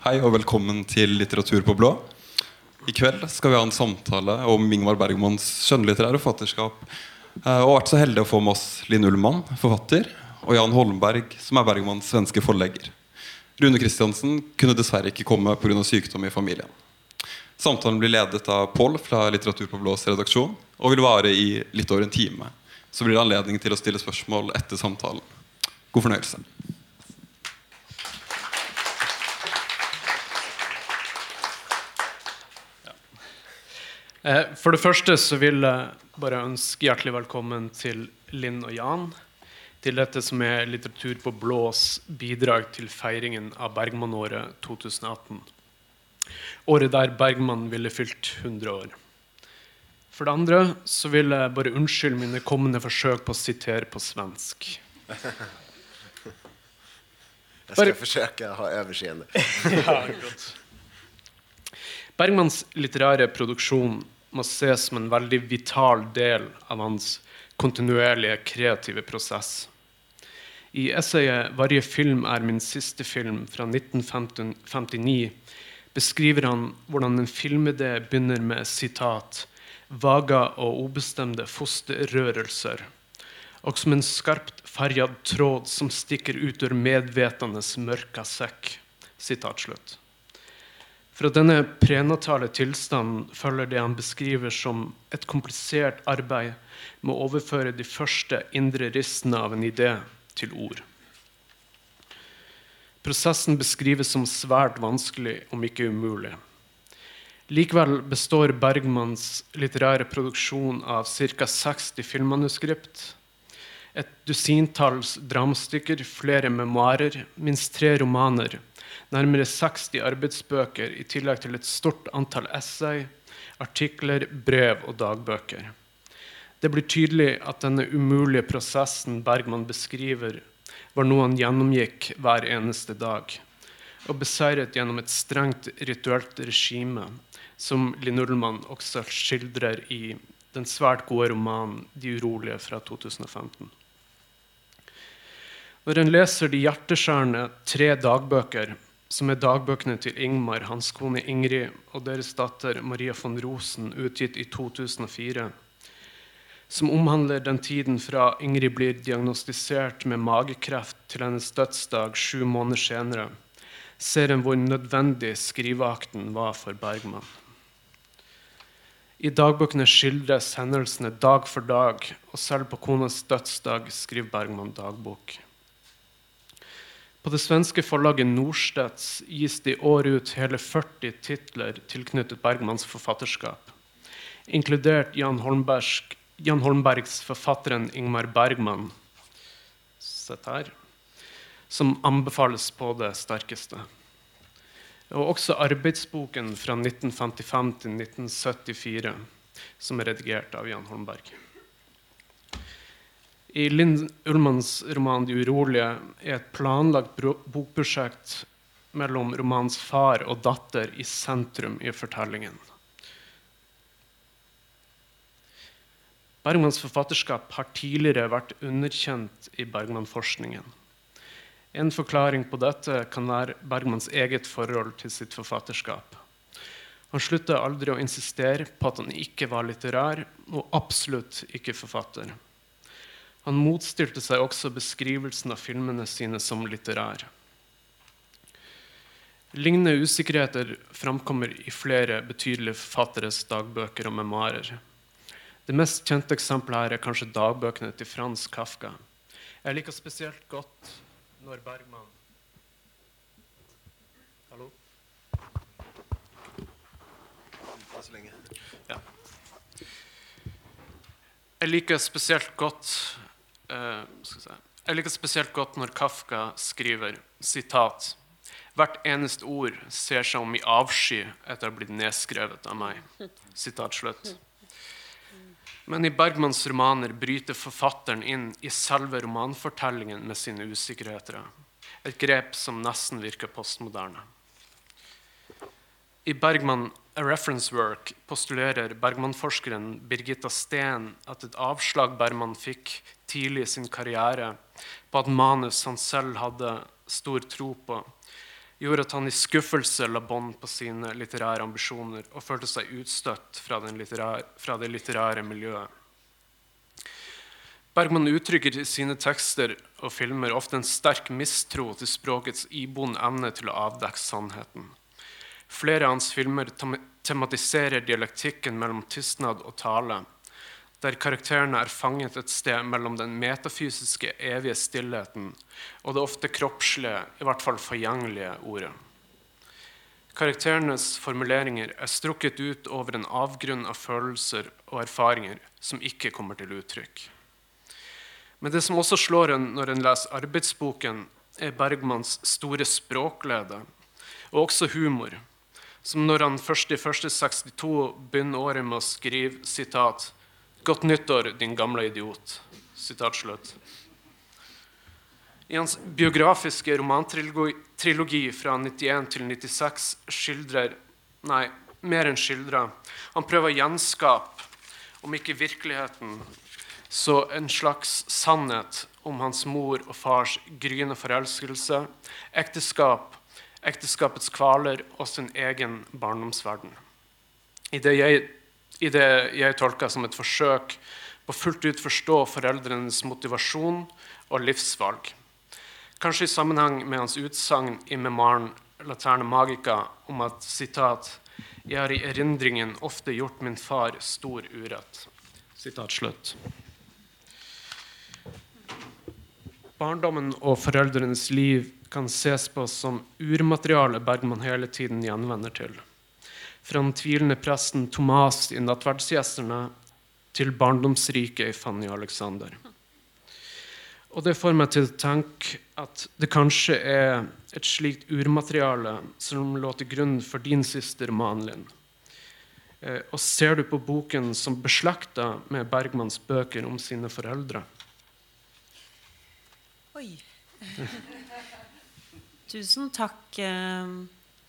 Hei og velkommen til Litteratur på blå. I kveld skal vi ha en samtale om Ingmar Bergmans skjønnlitterære forfatterskap. Eh, har vært så heldige å få med oss Linn Ullmann, forfatter, og Jan Holmberg, som er Bergmans svenske forlegger. Rune Kristiansen kunne dessverre ikke komme pga. sykdom i familien. Samtalen blir ledet av Pål fra Litteratur på blås redaksjon og vil vare i litt over en time. Så blir det anledning til å stille spørsmål etter samtalen. God fornøyelse. For det første så vil jeg bare ønske hjertelig velkommen til Linn og Jan. Til dette som er Litteratur på blås bidrag til feiringen av Bergman-året 2018. Året der Bergman ville fylt 100 år. For det andre så vil jeg bare unnskylde mine kommende forsøk på å sitere på svensk. Jag ska försöka ha överseende. Ja, godt. Bergmans litterære produksjon må ses som en veldig vital del av hans kontinuerlige kreative prosess. I essayet 'Varje film er min siste film' fra 1959 beskriver han hvordan en filmidé begynner med sitat 'vaga og obestämda fosterrørelser' og som en skarpt färgad tråd som stikker ut ur medvetandets mørka sekk. Sitat slutt. Fra denne prenatale tilstanden følger det han beskriver som et komplisert arbeid med å overføre de første indre ristene av en idé til ord. Prosessen beskrives som svært vanskelig, om ikke umulig. Likevel består Bergmans litterære produksjon av ca. 60 filmmanuskript, et dusintalls dramastykker, flere memoarer, minst tre romaner, närmare 60 arbetsböcker i tillägg till ett stort antal essay, artiklar, brev och dagböcker. Det blir tydelig at denne umulige prosessen Bergman beskriver, var noe han gjennomgikk hver eneste dag, og beseiret gjennom et strengt rituelt regime, som Linn Ullmann også skildrer i den svært gode romanen 'De urolige' fra 2015. Når en leser de hjerteskjærende tre dagbøker, som er dagbøkene til Ingmar, hans kone Ingrid og deres datter Maria von Rosen, utgitt i 2004, som omhandler den tiden fra Ingrid blir diagnostisert med magekreft til hennes dødsdag sju måneder senere, ser en hvor nødvendig skriveakten var for Bergman. I dagbøkene skildres hendelsene dag for dag, og selv på konas dødsdag skriver Bergman dagbok. På det svenska förlaget Norstedts ges det i år ut hela 40 titler tilknyttet Bergmans författarskap. Inkluderat Jan, Holmbergs, Jan Holmbergs författaren Ingmar Bergman, här, som anbefales på det starkaste. Och också arbetsboken från 1955 till 1974, som är redigerad av Jan Holmberg. I Linn Ullmanns roman 'De oroliga är ett planlagt bokprojekt mellan mellom romanens far og datter i sentrum i fortellingen. Bergmans forfatterskap har tidligere vært underkjent i Bergman-forskningen. En forklaring på dette kan være Bergmans eget forhold til sitt forfatterskap. Han slutade aldri å insistere på at han ikke var litterær, og absolutt ikke forfatter. Han motstilte seg også beskrivelsen av filmene sine som litterær. Lignende usikkerheter framkommer i flere betydelige forfatteres dagbøker og memoarer. Det mest kjente eksempelet her er kanskje dagbøkene til Frans Kafka. Jeg liker spesielt godt når Bergman Hallo? Så länge. Jeg liker spesielt godt eh, skal jeg, si. jeg liker spesielt godt når Kafka skriver sitat Hvert eneste ord ser seg om i avsky etter å ha blitt nedskrevet av meg. Sitat slutt. Men i Bergmans romaner bryter forfatteren inn i selve romanfortellingen med sine usikkerheter. Et grep som nesten virker postmoderne. I Bergman A Reference Work postulerer Bergman-forskeren Birgitta Steen at et avslag Bergman fikk tidlig i sin karriere på at manus han selv hadde stor tro på, gjorde at han i skuffelse la bånd på sine litterære ambisjoner og følte seg utstøtt fra, litterære, fra det litterære miljøet. Bergman uttrykker i sine tekster og filmer ofte en sterk mistro til språkets iboende evne til å avdekke sannheten. Flere av hans filmer tematiserer dialektikken mellom tystnad og tale, der karakterene er fanget et sted mellom den metafysiske, evige stillheten og det ofte kroppslige, i hvert fall forgjengelige ordet. Karakterenes formuleringer er strukket ut over en avgrunn av følelser og erfaringer som ikke kommer til uttrykk. Men det som også slår en når en leser arbeidsboken, er Bergmans store språklede, og også humor, som når han først i 1.62 begynner året med å skrive sitat, 'Godt nyttår, din gamle idiot'. Sitat slutt. I hans biografiske romantrilogi fra 91 til 96 skildrer Nei, mer enn skildrer. Han prøver å gjenskape, om ikke virkeligheten, så en slags sannhet om hans mor og fars gryende forelskelse, ekteskap, ekteskapets kvaler og sin egen barndomsverden. I det jeg, i det jeg tolker som et forsøk på fullt ut forstå foreldrenes motivasjon og livsvalg. Kanskje i sammenheng med hans utsagn i memoaren 'Laterne Magica' om at citat. 'Jeg har i erindringen ofte gjort min far stor urett'. Sitat slutt. Barndommen og foreldrenes liv kan ses på som urmateriale Bergman hele tiden gjenvender til. Fra den tvilende presten Thomas i 'Nattverdsgjestene' til barndomsriket i Fanny Alexander. Og det får meg til å tenke at det kanskje er et slikt urmateriale som lå til grunn for din siste roman, Linn. Eh, og ser du på boken som beslekta med Bergmans bøker om sine foreldre? Oi. Tusen tack eh,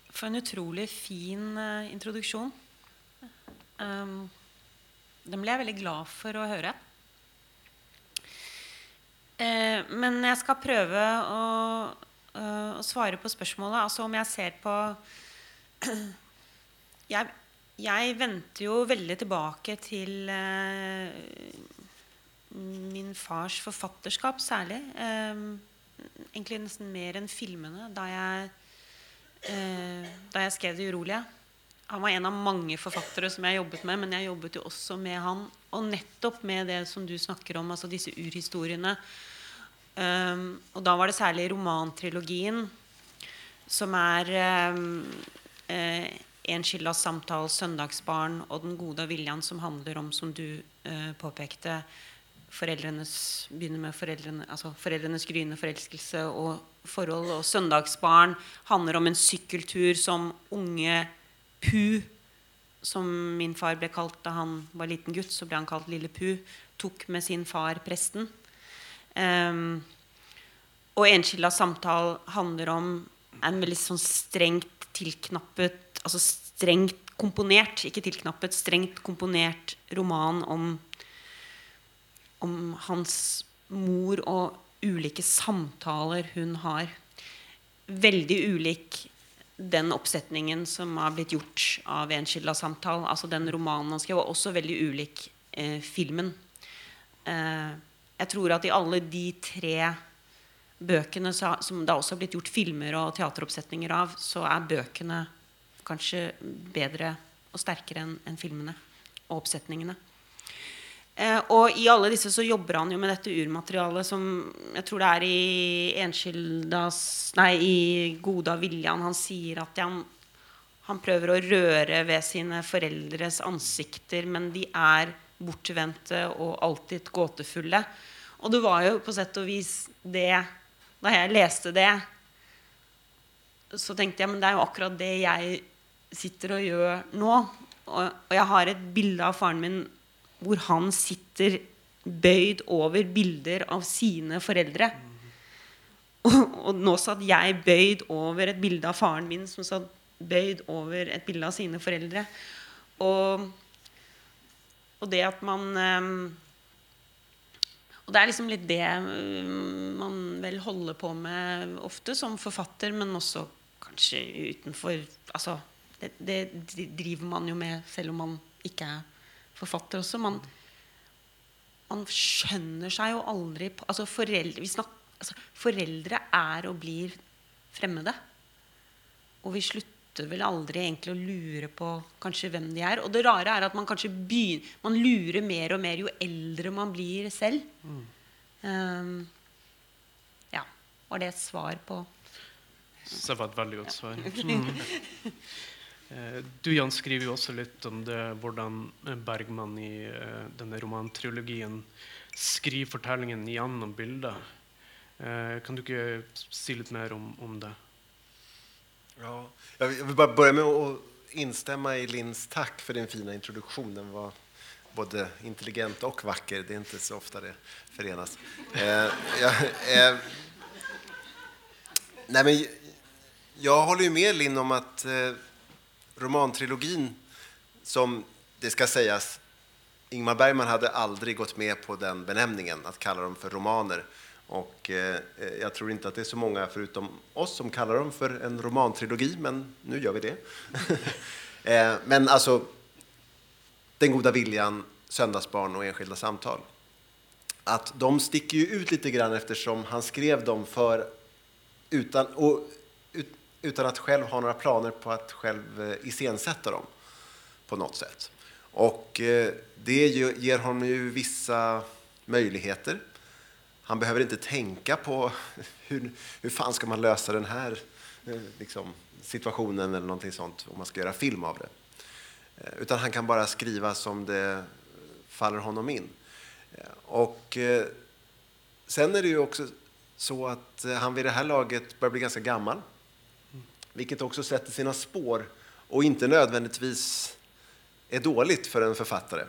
för en otroligt fin eh, introduktion. Eh, den blev jag väldigt glad för att höra. Men jag ska pröva att svara på frågan. Alltså om jag ser på Jag, jag väntar ju väldigt tillbaka till min fars författarskap, särskilt. Egentlig nesten mer enn filmene, da jeg, eh, da jeg skrev 'Det urolige'. Han var en av mange forfattere som jeg jobbet med, men jeg jobbet jo også med han. Og nettopp med det som du snakker om, altså disse urhistoriene Um, og da var det særlig romantrilogien, som er um, eh, En Skillas samtale, 'Søndagsbarn' og 'Den gode viljan, som handler om, som du uh, påpekte, foreldrenes begynner med foreldrene, altså foreldrenes gryende forelskelse og forhold. Og 'Søndagsbarn' handler om en sykkeltur som unge Pu, som min far ble kalt da han var liten gutt, så ble han kalt Lille Pu, tok med sin far presten. Um, og enskilda samtale handler om en veldig sånn strengt tilknappet Altså strengt komponert, ikke tilknappet, strengt komponert roman om, om hans mor og ulike samtaler hun har. Veldig ulik den oppsetningen som har blitt gjort av Enskilda Samtal, Altså den romanen han skrev, var også veldig ulik eh, filmen. Eh, jeg tror at i alle de tre bøkene som det også har blitt gjort filmer og teateroppsetninger av, så er bøkene kanskje bedre og sterkere enn en filmene og oppsetningene. Eh, og i alle disse så jobber han jo med dette urmaterialet som jeg tror det er i Enskildas Nei, i Goda Viljan han sier at han, han prøver å røre ved sine foreldres ansikter, men de er bortvendte og alltid gåtefulle. Og det var jo på sett og vis det Da jeg leste det, så tenkte jeg men det er jo akkurat det jeg sitter og gjør nå. Og, og jeg har et bilde av faren min hvor han sitter bøyd over bilder av sine foreldre. Og, og, nå satt jeg bøyd over et bilde av faren min som satt bøyd over et bilde av sine foreldre. Og, og det at man um, og det er liksom litt det ehm, man vel holder på med ofte som forfatter, men også kanskje utenfor Altså, det, det driver man jo med selv om man ikke er forfatter også. Man, man skjønner seg jo aldri på altså foreldre, vi snak, altså foreldre er og blir fremmede. Og vi slutter vel aldri egentlig å lure på kanskje hvem de er. Og det rare er at man kanskje begynner, man lurer mer og mer jo eldre man blir selv. Um, ja. Var det et svar på Så det var et veldig godt svar. Mm. Eh, du Jan, skriver jo også litt om det, hvordan eh, Bergman i eh, denne romantrilogien skriver fortellingen gjennom bilder. Eh, kan du ikke si litt mer om, om det? Ja, jag vill bara börja med att instämma i Linns tack för din fina introduktion. Den var både intelligent och vacker. Det är inte så ofta det förenas. Eh, jag, eh, nej men, jag håller ju med Linn om att eh, romantrilogin, som det ska sägas, Ingmar Bergman hade aldrig gått med på den benämningen, att kalla dem för romaner. Och eh, eh, jag tror inte att det är så många förutom oss som kallar dem för en romantrilogi, men nu gör vi det. eh, men alltså, Den goda viljan, Söndagsbarn och Enskilda samtal. Att de sticker ju ut lite grann eftersom han skrev dem för utan, och, utan att själv ha några planer på att själv eh, iscensätta dem på något sätt. Och eh, det ger honom ju vissa möjligheter. Han behöver inte tänka på hur, hur fan ska man lösa den här eh, liksom, situationen eller någonting sånt om man ska göra film av det. Utan han kan bara skriva som det faller honom in. Och sen är det ju också så att han vid det här laget börjar bli ganska gammal. Vilket också sätter sina spår och inte nödvändigtvis är dåligt för en författare.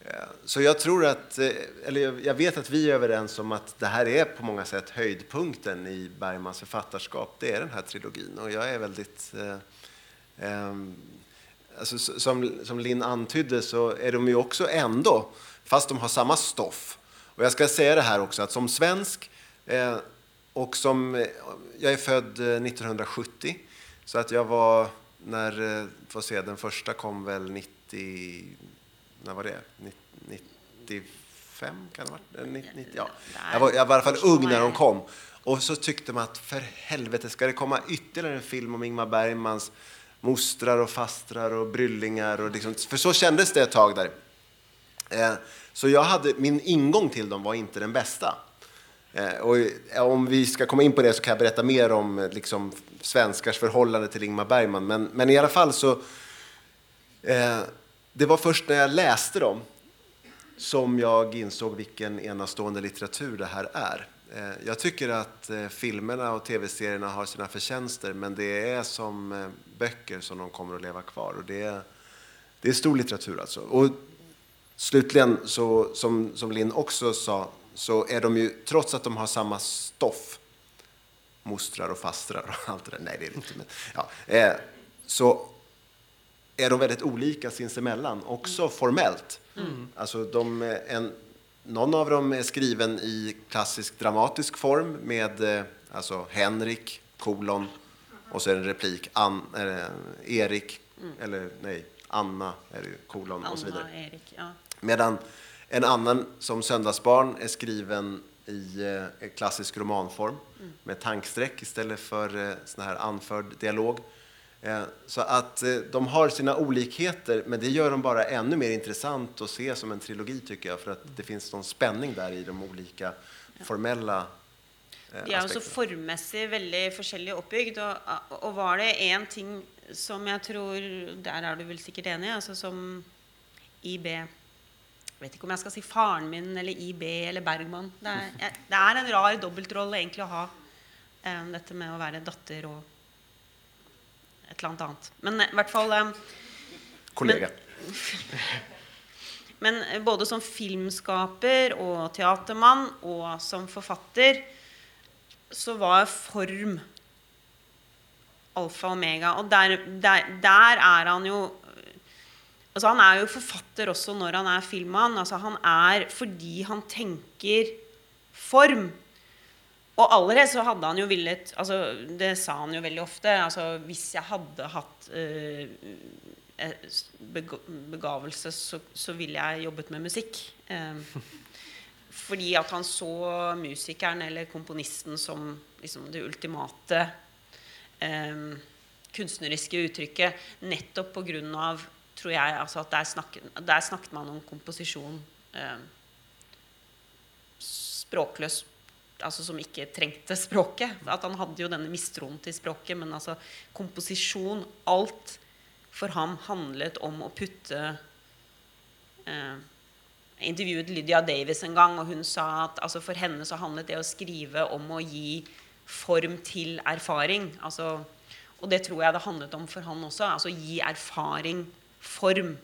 Eh, så jag tror att, eh, eller jag- vet att vi är överens om att det här är på många sätt höjdpunkten i Bergmans författarskap. Det är den här trilogin och jag är väldigt eh, eh, Alltså, som, som Linn antydde så är de ju också ändå, fast de har samma stoff. Och jag ska säga det här också, att som svensk eh, och som, eh, jag är född eh, 1970, så att jag var, när, eh, får se, den första kom väl 90, när var det? Nitt- 95 kan det ha varit? Eh, Ja. Jag var, jag var i alla fall ung när de kom. Och så tyckte man att för helvete, ska det komma ytterligare en film om Ingmar Bergmans mostrar och fastrar och bryllingar? Och liksom, för så kändes det ett tag där. Eh, så jag hade, min ingång till dem var inte den bästa. Eh, och eh, om vi ska komma in på det så kan jag berätta mer om eh, liksom, svenskars förhållande till Ingmar Bergman. Men, men i alla fall så, eh, det var först när jag läste dem som jag insåg vilken enastående litteratur det här är. Eh, Jag tycker att eh, filmerna och tv-serierna har sina förtjänster, men det är som eh, böcker som de kommer att leva kvar. Och det, är, det är stor litteratur alltså. Och slutligen, så, som, som Linn också sa, så är de ju, trots att de har samma stoff, mostrar och fastrar och allt det där, nej det är det inte, men ja, eh, så är de väldigt olika sinsemellan, också formellt. Alltså de, är en, någon av dem är skriven i klassisk dramatisk form med eh, alltså Henrik, kolon, och så är det en replik, An, eh, Erik, eller nej, Anna, är det kolon och så vidare. Anna Erik? Ja. Medan en annan som Söndagsbarn är skriven i eh, klassisk romanform med tankstreck istället för eh, sån här anförd dialog. Eh, så att de har sina olikheter, men det gör dem bara ännu mer intressant att se som en trilogi tycker jag, för att det finns någon spänning där i de olika formella eh, De er jo så aspekterna. formmessig veldig forskjellig oppbygd. Og, og var det én ting som jeg tror Der er du vel sikkert enig, altså som IB vet ikke om jeg skal si faren min eller IB eller Bergman. Det er, jeg, det er en rar dobbeltrolle egentlig å ha eh, dette med å være datter og et eller annet annet. Men eh, i hvert fall eh, Kollega. Men eh, både som filmskaper og teatermann og som forfatter så var form alfa og omega. Og der, der, der er han jo Altså Han er jo forfatter også når han er filmmann. Altså han er fordi han tenker form, og allerede så hadde han jo villet altså, Det sa han jo veldig ofte. altså Hvis jeg hadde hatt eh, eh begavelse, så, så ville jeg jobbet med musikk. Eh, fordi at han så musikeren eller komponisten som liksom det ultimate eh, kunstneriske uttrykket nettopp på grunn av tror jeg, altså at der snakket, der snakket man om komposisjon eh, språkløs altså som ikke trengte språket. At han hadde jo denne mistroen til språket. Men altså komposisjon Alt for ham handlet om å putte eh, Jeg intervjuet Lydia Davis en gang, og hun sa at altså, for henne så handlet det å skrive om å gi form til erfaring. Altså, og det tror jeg det handlet om for han også. Altså gi erfaring form.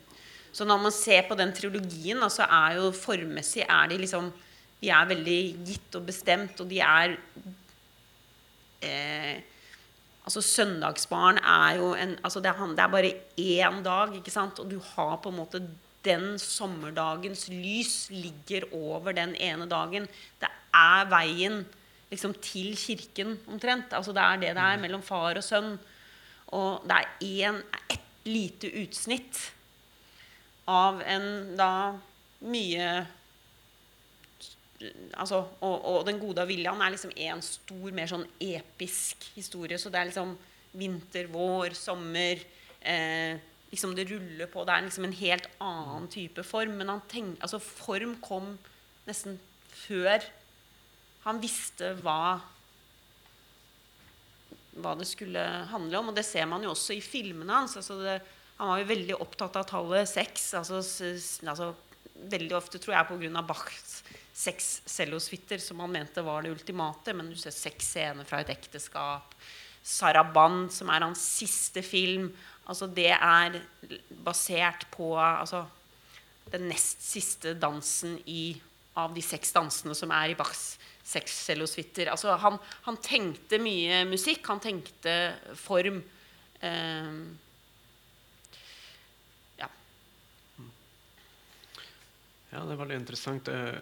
Så når man ser på den trilogien, så er jo formmessig er de liksom de er veldig gitt og bestemt, og de er eh, Altså Søndagsbarn er jo en altså det, er, det er bare én dag, ikke sant? og du har på en måte den sommerdagens lys ligger over den ene dagen. Det er veien liksom, til kirken omtrent. Altså, det er det det er mm. mellom far og sønn. Og det er én, ett lite utsnitt av en da mye altså, og, og, 'Den gode viljan är liksom en stor, mer sånn episk historia. Så det är liksom vinter, vår, sommar. eh, liksom Det rullar på. Det är liksom en helt annen type form. Men han tenk, altså, form kom nästan før han visste vad vad det skulle handla om. Och det ser man ju också i filmerna. hans. Alltså det, han var ju väldigt upptatt av talet sex. Alltså, alltså, väldigt ofta tror jeg pga. Bachs sex cellosuiter som han mente var det ultimata. Men du ser sex scener från ett äktenskap. Saraband, som är hans sista film. Alltså det är baserat på alltså, den näst sista dansen i, av de sex danserna som är i Bachs sexcellosuiter. Altså, han, han, tenkte mye musikk. Han tenkte form. Ehm. Ja. ja, det er veldig interessant. Eh,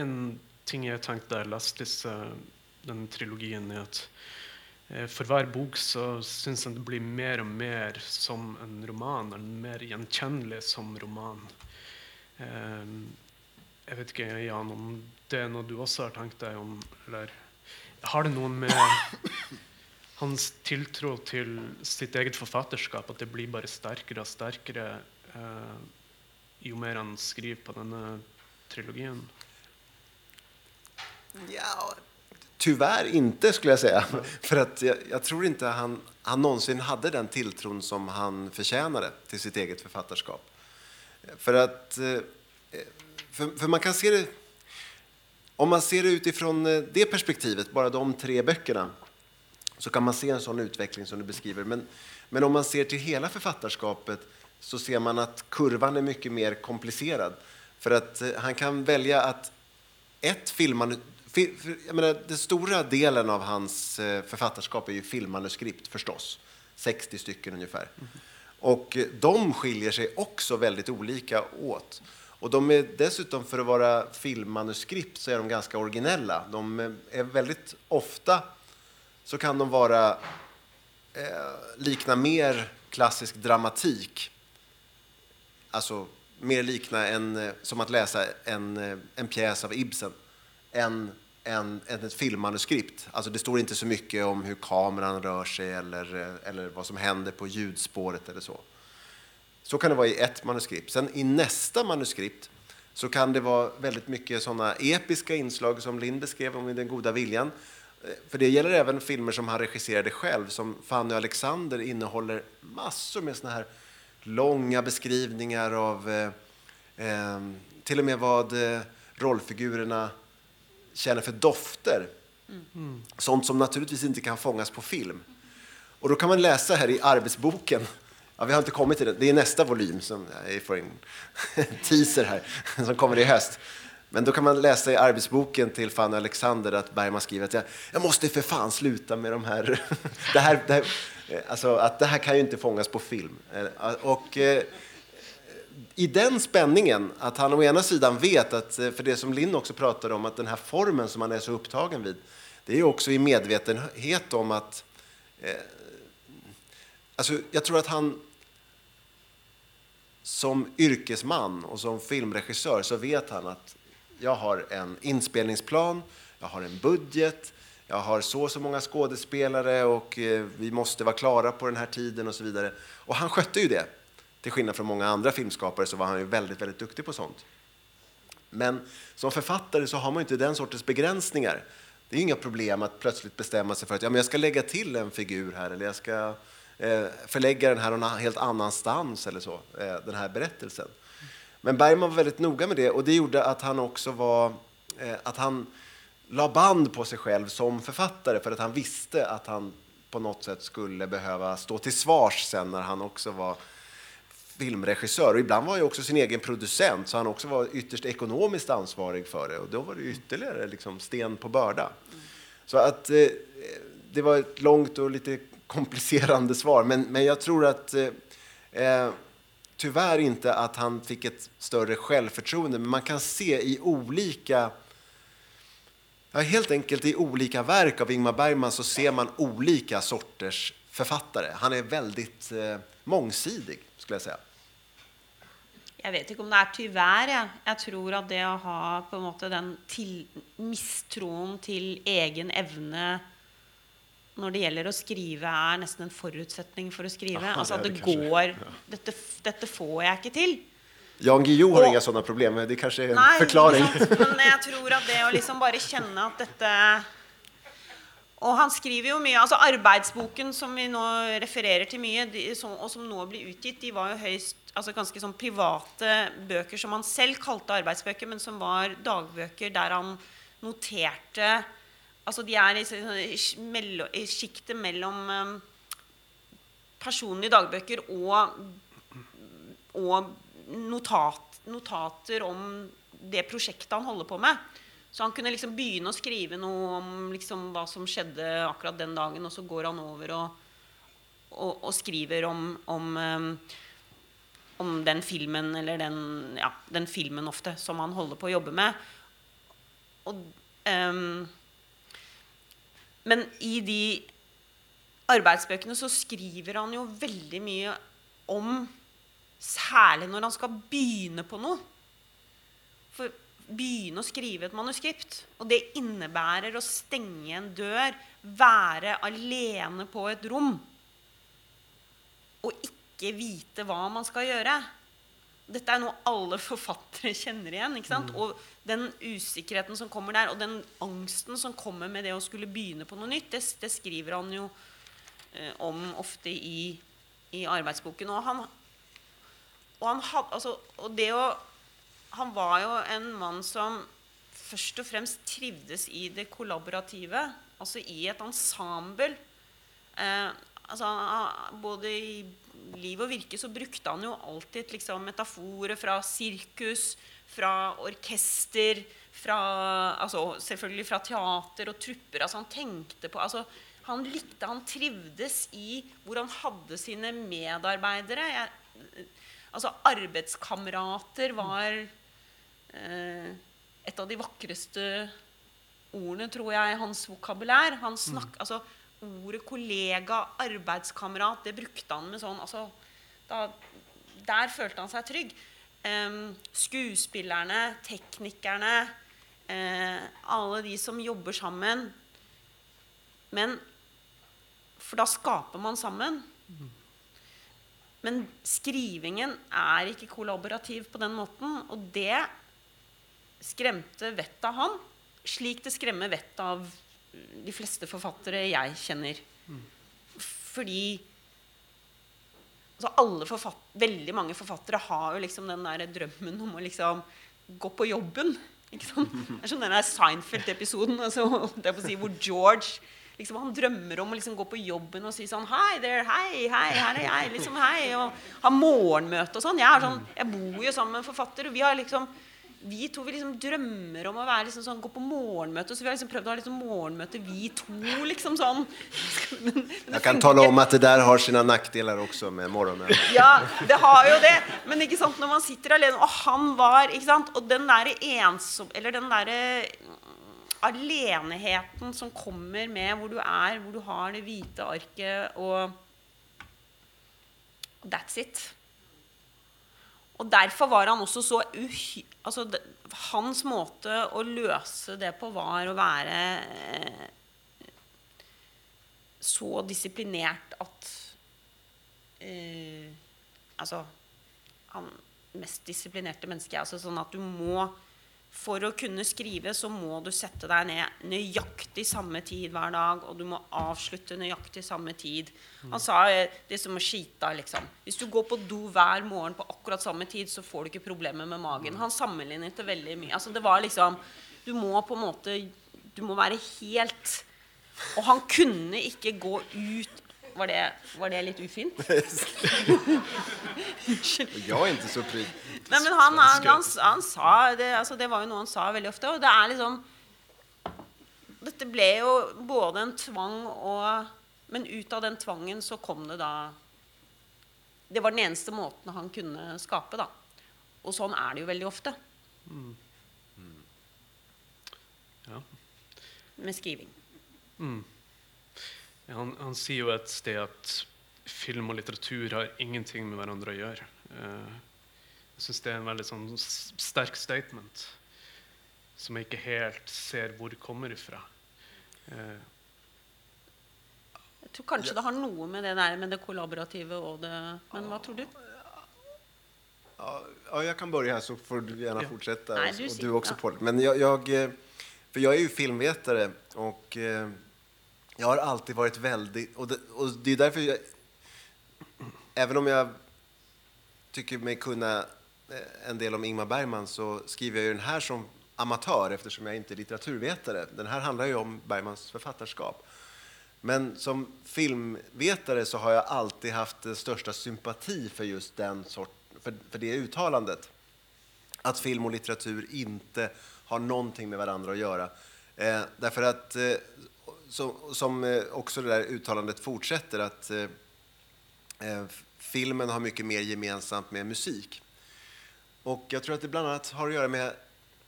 en ting jeg tenkte da jeg leste eh, den trilogien, er at eh, för for hver bok så syns jeg det blir mer og mer som en roman. Eller mer gjenkjennelig som roman. Eh, jeg vet ikke, Jan, om det er noe du også har tenkt deg om? Eller har det noe med hans tiltro til sitt eget forfatterskap at det blir bare sterkere og sterkere eh, jo mer han skriver på denne trilogien? Ja, tyvärr inte skulle jag säga. För att jag, jag, tror inte han, han någonsin hade den tilltron som han förtjänade till sitt eget författarskap. För att, eh, för, för man kan se det, om man ser det utifrån eh, det perspektivet, bara de tre böckerna, så kan man se en sån utveckling som du beskriver. Men, men om man ser till hela författarskapet så ser man att kurvan är mycket mer komplicerad. För att eh, han kan välja att ett jag menar, den stora delen av hans eh, författarskap är ju filmmanuskript förstås. 60 stycken ungefär. Mm. Och de skiljer sig också väldigt olika åt. Och de är dessutom, för att vara filmmanuskript, så är de ganska originella. De är väldigt ofta så kan de vara eh, likna mer klassisk dramatik. Alltså mer likna en, eh, som att läsa en, eh, en pjäs av Ibsen än än, än ett filmmanuskript. Alltså det står inte så mycket om hur kameran rör sig eller, eh, eller vad som händer på ljudspåret eller så. Så kan det vara i ett manuskript. Sen i nästa manuskript så kan det vara väldigt mycket sådana episka inslag som Lind beskrev om Den goda viljan. För det gäller även filmer som han regisserade själv, som Fanny och Alexander innehåller massor med sådana här långa beskrivningar av eh, eh, till och med vad eh, rollfigurerna känner för dofter. Mm. Sånt som naturligtvis inte kan fångas på film. Och då kan man läsa här i arbetsboken, ja, vi har inte kommit till den. det är nästa volym som jag får en teaser här, som kommer i höst. Men då kan man läsa i arbetsboken till Fanny Alexander att Bergman skriver att jag, jag måste för fan sluta med de här, det här, det här, eh, alltså att det här kan ju inte fångas på film. Eh, och eh, i den spänningen, att han å ena sidan vet att, eh, för det som Linn också pratade om, att den här formen som han är så upptagen vid, det är ju också i medvetenhet om att... Alltså, jag tror att han som yrkesman och som filmregissör så vet han att jag har en inspelningsplan, jag har en budget, jag har så och så många skådespelare och eh, vi måste vara klara på den här tiden och så vidare. Och han skötte ju det. Till skillnad från många andra filmskapare så var han ju väldigt, väldigt duktig på sånt. Men som författare så har man inte den sortens begränsningar. Det är inga problem att plötsligt bestämma sig för att ja, men jag ska lägga till en figur här eller jag ska Eh, förlägga den här någon helt annanstans eller så, eh, den här berättelsen. Men Bergman var väldigt noga med det och det gjorde att han också var, eh, att han la band på sig själv som författare för att han visste att han på något sätt skulle behöva stå till svars sen när han också var filmregissör och ibland var han också sin egen producent så han också var ytterst ekonomiskt ansvarig för det och då var det ytterligare liksom sten på börda. Så att eh, det var ett långt och lite komplicerande svar men, men jag tror att eh, eh, tyvärr inte att han fick ett större självförtroende men man kan se i olika Ja, helt enkelt i olika verk av Ingmar Bergman så ser man olika sorters författare. Han är väldigt eh, mångsidig, skulle jag säga. Jag vet inte om det är tyvärr. Jag tror att det att ha på en måte den misstron till egen evne når det gjelder å skrive, er nesten en forutsetning for å skrive. Aha, altså at det det går Ja. dette, dette får jeg ikke til. Jan Guillou har Och- inga sådana problem, det kanske är en Nei, förklaring. sant? men jeg tror at det å liksom bare kjenne at dette Og han skriver jo mye altså Arbeidsboken som vi nå refererer til mye, de, som, som nå blir utgitt, de var jo høyst altså ganske sånn private bøker som han selv kalte arbeidsbøker, men som var dagbøker der han noterte Altså de er i, sjiktet mellom ehm, personlige dagbøker og og notat, notater om det prosjektet han holder på med. Så han kunne liksom begynne å skrive noe om liksom hva som skjedde akkurat den dagen, og så går han over og, og, og skriver om, om, ehm, om den filmen, eller den, ja, den filmen ofte, som han holder på å jobbe med. Og, um, men i de arbeidsbøkene så skriver han jo veldig mye om Særlig når han skal begynne på noe. For begynne å skrive et manuskript. Og det innebærer å stenge en dør, være alene på et rom. Og ikke vite hva man skal gjøre. Dette er noe alle forfattere kjenner igjen. ikke sant? Og den usikkerheten som kommer der, og den angsten som kommer med det å skulle begynne på noe nytt, det, det skriver han jo eh, om ofte i, i arbeidsboken. Og han, og han, had, altså, og det å, han var jo en mann som først og fremst trivdes i det kollaborative, altså i et ensemble. Eh, altså, både i liv og virke så brukte han jo alltid liksom, metaforer fra sirkus, fra orkester, altså, selvfølgelig fra teater og trupper. Altså, han tenkte på altså, Han likte, han trivdes i hvor han hadde sine medarbeidere. Jeg, altså, arbeidskamerater var eh, et av de vakreste ordene, tror jeg, i hans vokabulær. Han snakk, altså, ordet kollega, arbeidskamerat, det brukte han med sånn altså, da, Der følte han seg trygg. Um, skuespillerne, teknikerne, uh, alle de som jobber sammen. Men For da skaper man sammen. Men skrivingen er ikke kollaborativ på den måten, og det skremte vettet av han, slik det skremmer vettet av de fleste forfattere jeg kjenner. Fordi altså alle forfatt, Veldig mange forfattere har jo liksom den der drømmen om å liksom gå på jobben. Ikke sant? Det er som den Seinfeld-episoden altså, si, hvor George liksom, han drømmer om å liksom gå på jobben og si sånn Hei there, hei, hei, her er jeg. liksom, hei, Og ha morgenmøte og sånn. Jeg, sånn. jeg bor jo sammen med en forfatter, og vi har liksom vi to vi liksom drømmer om å være liksom sånn, gå på morgenmøte, så vi har liksom prøvd å ha liksom morgenmøte, vi to. liksom sånn. Men, men Jag kan tala om att det där har sina nackdelar också med morgonen. Ja, det har jo det. Men ikke sant, når man sitter alene Og han var ikke sant, Og den derre ensom... Eller den derre aleneheten som kommer med hvor du er, hvor du har det hvite arket, og That's it. Og derfor var han også så uhy... Altså, hans måte å løse det på var å være eh, så disiplinert at eh, Altså Han mest disiplinerte mennesket. Altså sånn at du må för att kunna skriva så måste du sätta dig ner nøyaktig samma tid hver dag, och du måste avsluta nøyaktig samma tid. Han sa eh, det som å skite, liksom. Hvis du går på do hver morgen på akkurat samma tid, så får du ikke problemer med magen. Han sammenlignet det veldig mye. Altså, det var liksom Du må på en måte Du må være helt Och han kunde inte gå ut var det, var det litt ufint? Jag är inte så pryd. Nei, men han, han, han, han sa det, altså det var jo noe han sa veldig ofte. Og det er liksom Dette ble jo både en tvang og Men ut av den tvangen så kom det da Det var den eneste måten han kunne skape, da. Og sånn er det jo veldig ofte Ja. med skriving. Ja, Han, han sier jo et sted at film og litteratur har ingenting med hverandre å gjøre. Eh, jeg syns det er en veldig sånn sterk statement som jeg ikke helt ser hvor kommer ifra. Eh, Jeg tror kanskje det har noe med det der med det kollaborative og det Men hva tror du? Ja, ja, jag kan börja här så får du gärna Ja. fortsätta. Nej, du och du också ja. Paul. Men jag, jag, eh, för jag är ju filmvetare och jag har alltid varit väldigt... Och det, och det är därför jag... Även om jag tycker mig kunna eh, en del om Ingmar Bergman så skriver jag ju den här som amatör eftersom jag inte är litteraturvetare. Den här handlar ju om Bergmans författarskap. Men som filmvetare så har jag alltid haft den största sympati för just den sort, för, för det uttalandet. Att film och litteratur inte har någonting med varandra att göra. Eh, därför att, eh, som, som eh, också det där uttalandet fortsätter, att eh, eh filmen har mycket mer gemensamt med musik. Och jag tror att det bland annat har att göra med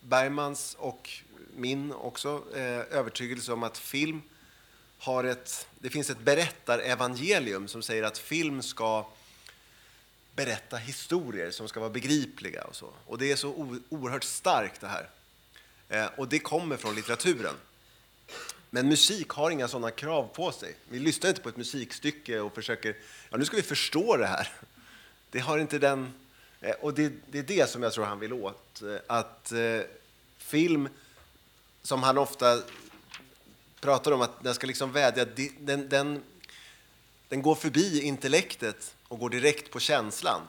Bergmans och min också eh, övertygelse om att film har ett, det finns ett berättarevangelium som säger att film ska berätta historier som ska vara begripliga och så. Och det är så oerhört starkt det här. Eh, och det kommer från litteraturen. Men musik har inga sådana krav på sig. Vi lyssnar inte på ett musikstycke och försöker, ja nu ska vi förstå det här. Det har inte den, eh, och det, det är det som jag tror han vill åt. Eh, att eh, film, som han ofta pratar om, att den ska liksom vädja, den, den, den går förbi intellektet och går direkt på känslan.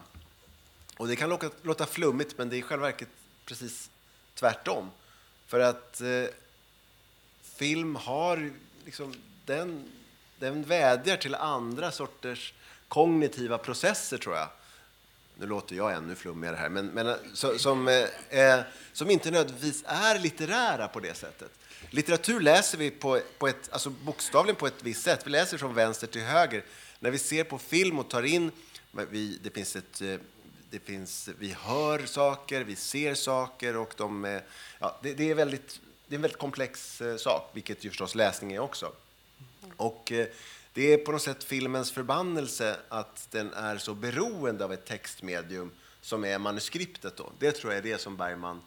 Och det kan låta, låta flummigt, men det är i själva verket precis tvärtom. För att eh, film har liksom, den, den vädjar till andra sorters kognitiva processer, tror jag. Nu låter jag ännu flummigare här, men, men eh, så, som, eh, eh, som inte nödvändigtvis är litterära på det sättet. Litteratur läser vi på, på ett, alltså bokstavligen på ett visst sätt. Vi läser från vänster till höger. När vi ser på film och tar in, vi, det finns ett, eh, det finns, vi hör saker, vi ser saker och de, ja, det, det, är väldigt, det är en väldigt komplex eh, sak, vilket ju förstås läsning är också. Och eh, det är på något sätt filmens förbannelse att den är så beroende av ett textmedium som är manuskriptet. Då. Det tror jag är det som Bergman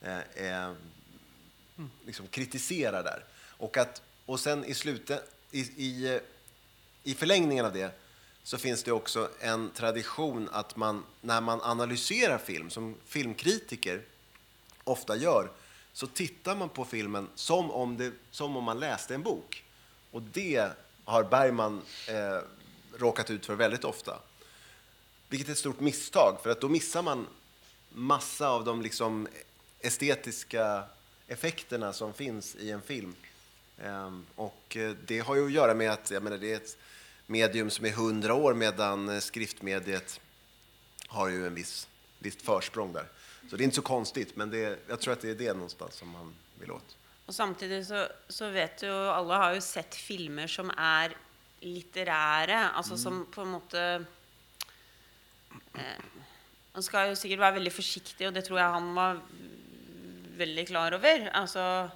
eh, är, liksom kritiserar där. Och, att, och sen i, slutet, i, i, i förlängningen av det så finns det också en tradition att man, när man analyserar film, som filmkritiker ofta gör, så tittar man på filmen som om, det, som om man läste en bok. Och det har Bergman eh, råkat ut för väldigt ofta. Vilket är ett stort misstag, för att då missar man massa av de liksom estetiska effekterna som finns i en film. Ehm, och eh, det har ju att göra med att jag menar, det är ett medium som är hundra år medan eh, skriftmediet har ju en viss, visst försprång där. Så det är inte så konstigt, men det, jag tror att det är det någonstans som man vill åt. Og samtidig så, så vet jo Alle har jo sett filmer som er litterære. Altså som på en måte eh, Man skal jo sikkert være veldig forsiktig, og det tror jeg han var veldig klar over. Altså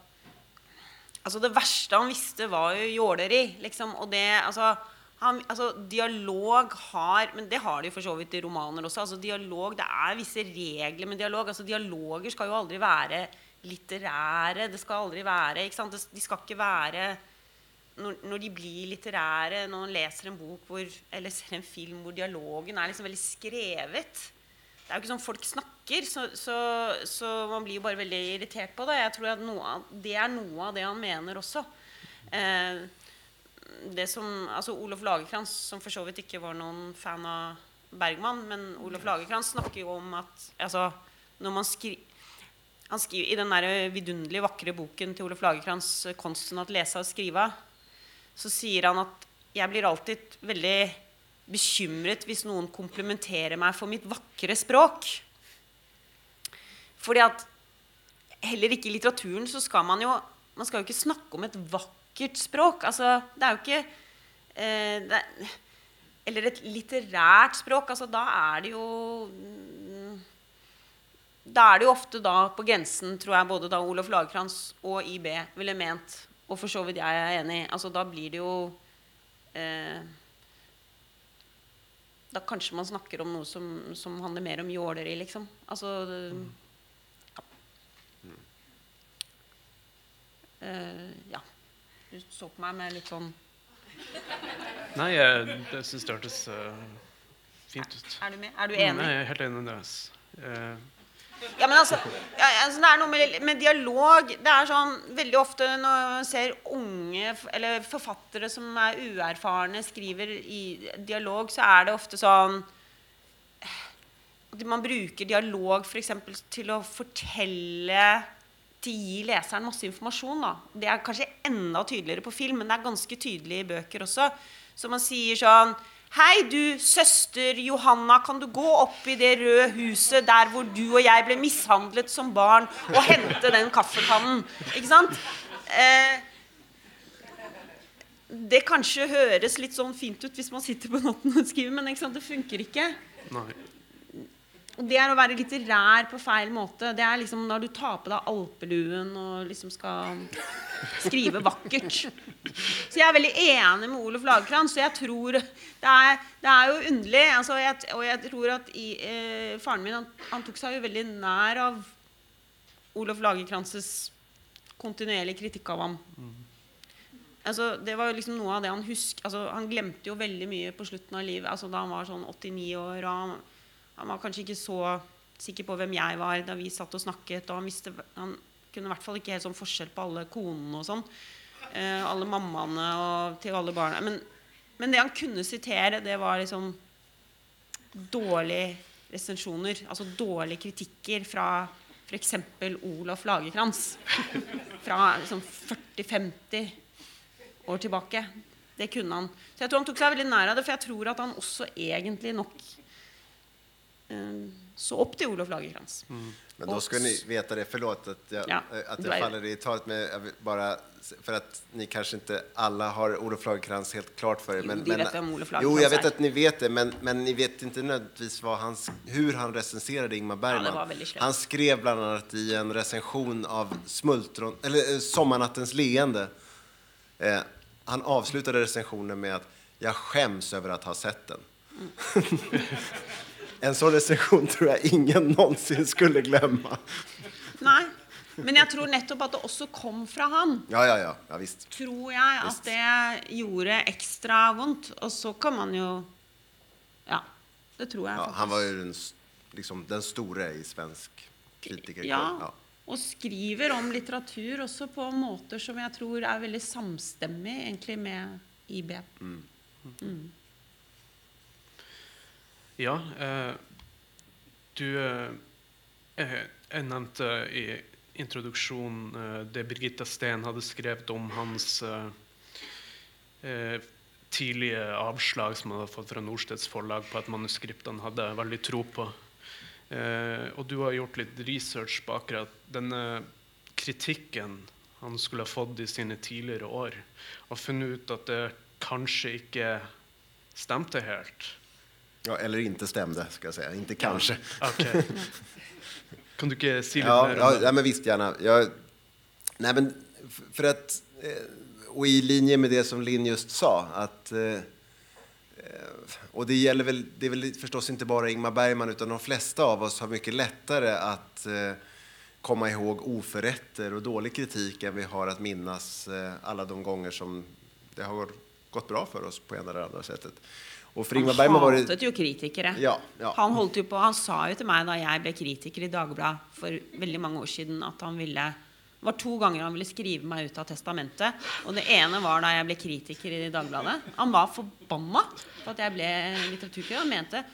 Altså, det verste han visste, var jo jåleri, liksom. Og det Altså, han, altså dialog har Men det har de for så vidt i romaner også. Altså, dialog, Det er visse regler med dialog. Altså, dialoger skal jo aldri være litterære. Det skal aldri være ikke sant? De skal ikke være når, når, de blir litterære, når man leser en bok hvor, eller ser en film hvor dialogen er liksom veldig skrevet Det er jo ikke sånn folk snakker, så, så, så man blir jo bare veldig irritert på det. Jeg tror at noe, Det er noe av det han mener også. Eh, det som, altså Olof Lagerkrantz, som for så vidt ikke var noen fan av Bergman, men Olof Lagerkrantz snakker jo om at altså, når man skri, han skriver, I den der vidunderlig vakre boken til Olof Lagerkrantz 'Konsten at lese og skrive', så sier han at jeg blir alltid veldig bekymret hvis noen komplimenterer meg for mitt vakre språk. Fordi at heller ikke i litteraturen så skal man jo Man skal jo ikke snakke om et vakkert språk. Altså, det er jo ikke eh, det, Eller et litterært språk. Altså, da er det jo Da er det jo ofte da på grensen, tror jeg, både da Olof Lagerkrantz og IB ville ment og for så vidt jeg er enig. Altså, da blir det jo eh, Da kanskje man snakker om noe som, som handler mer om jåleri, liksom. Altså ja. Eh, ja. Du så på meg med litt sånn Nei, jeg, jeg syns det hørtes uh, fint ut. Er du med? Er du enig? Nei, jeg er helt enig med deg. Uh, ja, men altså, ja, altså, Det er noe med, med, dialog Det er sånn veldig ofte når man ser unge eller forfattere som er uerfarne, skriver i dialog, så er det ofte sånn at Man bruker dialog f.eks. til å fortelle gi leseren masse informasjon. Da. Det er kanskje enda tydeligere på film, men det er ganske tydelig i bøker også. Så man sier sånn Hei, du søster Johanna, kan du gå opp i det røde huset der hvor du og jeg ble mishandlet som barn, og hente den kaffekannen? Ikke sant? Eh, det kanskje høres litt sånn fint ut hvis man sitter på natten og skriver, men det funker ikke. Nei. Og det er å være litterær på feil måte. Det er liksom når du tar på deg alpeluen og liksom skal skrive vakkert. Så jeg er veldig enig med Olof Lagerkrantz. Så jeg tror det er, det er jo underlig. Altså jeg, og jeg tror at i, eh, faren min han, han, tok seg jo veldig nær av Olof Lagerkrantzes kontinuerlige kritikk av ham. Altså, det var jo liksom noe av det Han husker altså, han glemte jo veldig mye på slutten av livet. Altså, da han var sånn 89 år. og han han var kanskje ikke så sikker på hvem jeg var da vi satt og snakket. Og han, visste, han kunne i hvert fall ikke helt sånn forskjell på alle konene og sånn. Eh, alle mammaene og til alle barna. Men, men, det han kunne sitere, det var liksom dårlige resensjoner. Altså dårlige kritikker fra f.eks. Olaf Lagerkrantz. Fra liksom 40-50 år tilbake. Det kunne han. Så jeg tror han tok seg veldig nær av det, for jeg tror at han også egentlig nok så opp til Olof Lagercrantz. Mm. Men då ska ni veta det, förlåt att jag, ja, att jag faller i talet med bara för att ni kanske inte alla har Olof Lagercrantz helt klart för er. Men, jo, men, Olof jo, jag vet att ni vet det, men, men ni vet inte nödvändigtvis vad han, hur han recenserade Ingmar Bergman. Ja, han skrev bland annat i en recension av Smultron, eller eh, Sommarnattens leende. Eh, han avslutade recensionen med att jag skäms över att ha sett den. Mm. En sånn recension tror jeg ingen någonsin skulle glemme. Nei, men jeg tror nettopp at det også kom fra han. Ja, ja, ja, ja visst. Tror jeg at det gjorde ekstra vondt. Og så kan man jo Ja, det tror jeg ja, Han var jo den, liksom, den store i svensk kritiker. Ja, ja, og skriver om litteratur også på måter som jeg tror er veldig samstemmig egentlig med IB. Mm. Mm. Ja, eh, du eh, eh nämnde eh, i introduktion eh, det Birgitta Steen hade skrivit om hans eh, tidiga avslag som han hade fått från Norstedts förlag på ett manuskript han hade veldig tro på. och du har gjort lite research på akkurat den kritiken han skulle ha fått i sina tidigare år, och funnit ut att det kanske inte stämde helt. Ja, eller inte stämde, ska jag säga. Inte kanske. Okay. Kan du säga lite ja, ja, ja, men visst gärna. Jag, nej, men för att och i linje med det som Linn just sa, att eh, och det gäller väl, det är väl förstås inte bara Ingmar Bergman, utan de flesta av oss har mycket lättare att eh, komma ihåg oförrätter och dålig kritik än vi har att minnas eh, alla de gånger som det har gått bra för oss på ena eller andra sättet. Och för Ingmar Bergman var det... Han hatet ju kritiker. Ja, ja. Han, holdt ju på, han sa ju till mig när jag blev kritiker i Dagbladet för väldigt många år sedan att han ville det var to ganger han ville skrive meg ut av testamentet. Og det ene var da jeg ble kritiker i Dagbladet. Han var forbanna for at jeg ble litteraturkritiker. Han mente.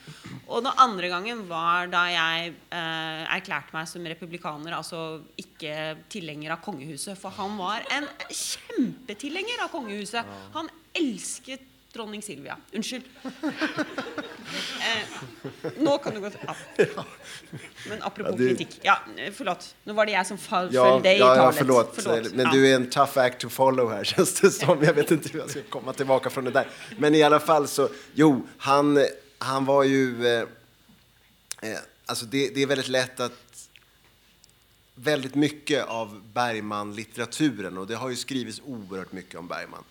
Og den andre gangen var da jeg eh, erklærte meg som republikaner, altså ikke tilhenger av kongehuset. For han var en kjempetilhenger av kongehuset. Han elsket dronning Silvia. Unnskyld. Eh, nå kan du gå ja. Men apropos ja, du... kritikk. Ja, förlåt. Nu var det jag som föll ja, dig ja, i talet. Förlåt. förlåt. Men du är en tough act to follow här, känns det som. Jag vet inte hur jag ska komma tillbaka från det där. Men i alla fall så, jo, han, han var ju... Eh, eh, alltså det, det är väldigt lätt att väldigt mycket av Bergman-litteraturen, och det har ju skrivits oerhört mycket om Bergman,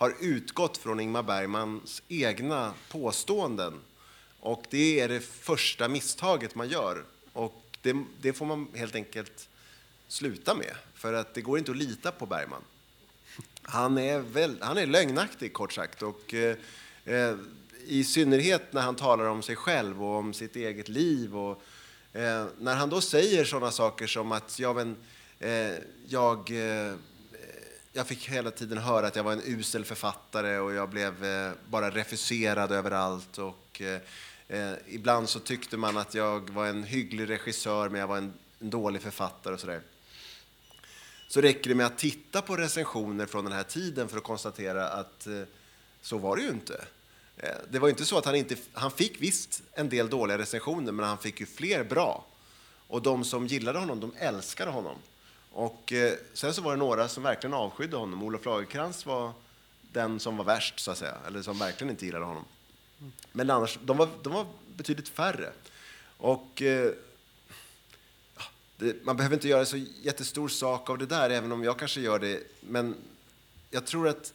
har utgått från Ingmar Bergmans egna påståenden. Och det är det första misstaget man gör. Och det, det, får man helt enkelt sluta med, för att det går inte att lita på Bergman. Han är, väl, han är lögnaktig, kort sagt. Och, eh, eh I synnerhet när han talar om sig själv och om sitt eget liv. Och, eh, när han då säger sådana saker som att ja, men, eh, jag eh, jag fick hela tiden höra att jag var en usel författare och jag blev eh, bara refuserad överallt. Och, eh, eh, ibland så tyckte man att jag var en hygglig regissör men jag var en, en dålig författare och sådär. Så räcker det med att titta på recensioner från den här tiden för att konstatera att eh, så var det ju inte. Eh, det var inte så att han inte... Han fick visst en del dåliga recensioner men han fick ju fler bra. Och de som gillade honom, de älskade honom. Och eh, sen så var det några som verkligen avskydde honom. Olof Lagercrantz var den som var värst, så att säga, eller som verkligen inte gillade honom. Men annars, de var, de var betydligt färre. Och eh, det, man behöver inte göra så jättestor sak av det där, även om jag kanske gör det. Men jag tror att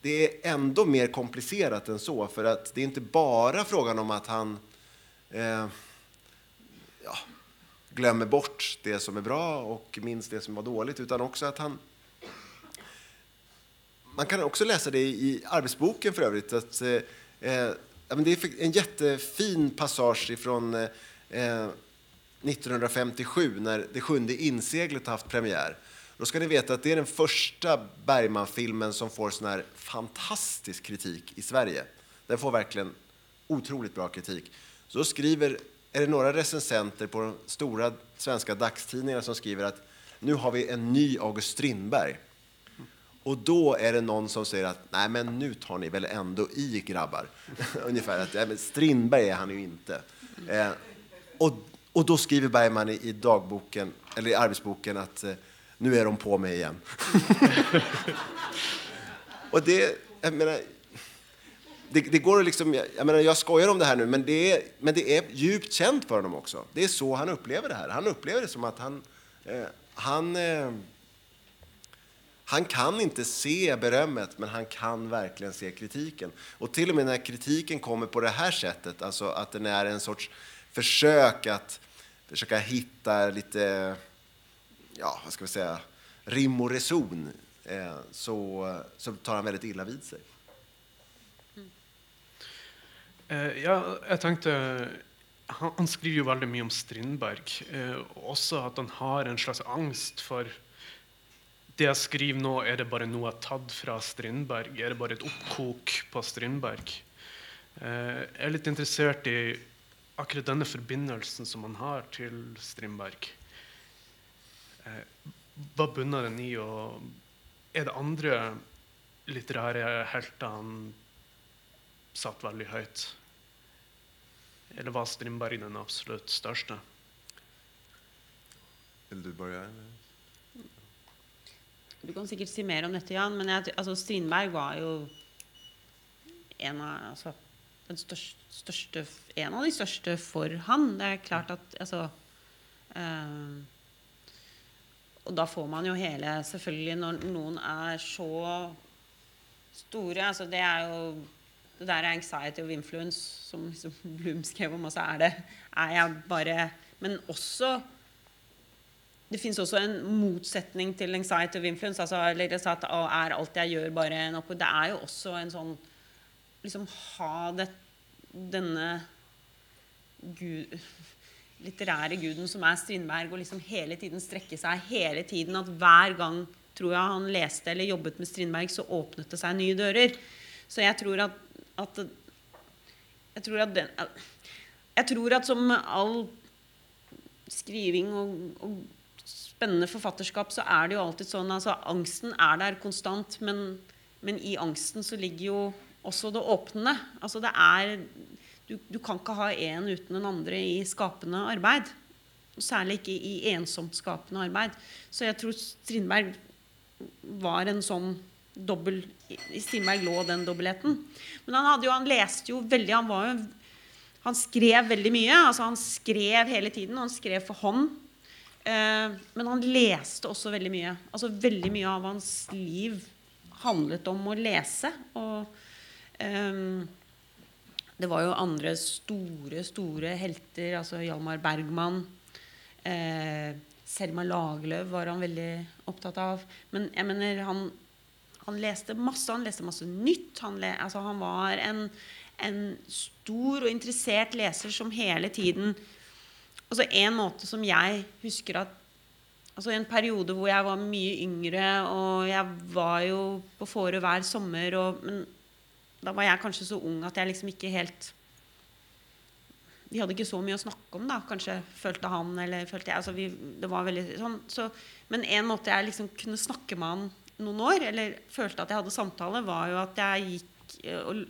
det är ändå mer komplicerat än så, för att det är inte bara frågan om att han eh, ja, glömmer bort det som är bra och minns det som var dåligt, utan också att han... Man kan också läsa det i arbetsboken för övrigt. Att, eh, eh det är en jättefin passage ifrån eh, eh 1957 när Det sjunde inseglet har haft premiär. Då ska ni veta att det är den första Bergman-filmen som får sån här fantastisk kritik i Sverige. Den får verkligen otroligt bra kritik. Så skriver är det några recensenter på de stora svenska dagstidningarna som skriver att nu har vi en ny August Strindberg. Och då är det någon som säger att nej men nu tar ni väl ändå i grabbar. Ungefär att Strindberg är han ju inte. Eh, och, och då skriver Bergman i, i dagboken, eller i arbetsboken att eh, nu är de på mig igen. och det, jag menar, det, det, går liksom, jag, menar, jag skojar om det här nu, men det, är, men det är djupt känt för honom också. Det är så han upplever det här. Han upplever det som att han, eh, han, eh, han kan inte se berömmet, men han kan verkligen se kritiken. Och till och med när kritiken kommer på det här sättet, alltså att den är en sorts försök att försöka hitta lite, ja, vad ska vi säga, rim och reson, eh, så, så tar han väldigt illa vid sig. Eh, ja, jeg tenkte han, han, skriver jo veldig mye om Strindberg. Eh, også at han har en slags angst for det jeg skriver nå, er det bare noe jeg har tatt fra Strindberg? Er det bare et oppkok på Strindberg? Eh, jeg er litt interessert i akkurat denne forbindelsen som han har til Strindberg. Eh, hva bunner den i, og er det andre litterære helter han satt veldig høyt? Eller var Strindberg den absolut största? Vill du börja? Du kan säkert si mer om dette, Jan, men jeg, altså, Strindberg var jo en av, altså, største, største, en av de største for han. Det er klart at altså, eh, og da får man hele Selvfølgelig, når noen er så store altså Det er jo det der anxiety of influence som liksom Bloom skrev om, alltså også er det er jeg bare Men også det fins også en motsetning til anxiety of influence. Altså, eller at å, er alt jeg gjør, bare en opp... Det er jo også en sånn Liksom ha det, denne gud, litterære guden som er Strindberg, og liksom hele tiden strekke seg hele tiden. At hver gang tror jeg han leste eller jobbet med Strindberg, så åpnet det seg nye dører. Så jeg tror at, at jeg tror at, den, jeg tror at som all skriving og, og, spennende forfatterskap, så er det jo alltid sånn altså Angsten er der konstant, men, men i angsten så ligger jo også det öppna. Altså det er du, du kan ikke ha én uten den andre i skapende arbeid. Særlig ikke i ensomt skapende arbeid. Så jeg tror Strindberg var en sånn dobbel I lå den dobbeltheten. Men han, hadde jo, han leste jo veldig Han var jo han skrev veldig mye. altså Han skrev hele tiden, og han skrev for hånd. Eh, men han leste også veldig mye. Altså Veldig mye av hans liv handlet om å lese. Og eh, det var jo andre store, store helter. Altså Hjalmar Bergman. Eh, Selma Lagerlöf var han veldig opptatt av. Men jeg mener, han, han läste masse. Han läste masse nytt. Han, le, altså, han var en, en stor och intresserad läsare som hela tiden altså En måte som jag husker att... altså En periode hvor jag var mycket yngre, och jag var ju på Fårö hver sommer og, Men da var jag kanske så ung att jag liksom ikke helt Vi hade inte så mycket att snakke om, da, kanskje, følte han. eller følte jeg, altså vi, det var veldig sånn, så, Men en måte jag liksom kunne snakke med han noen år, eller følte at jeg hadde samtale, var jo at jeg gikk og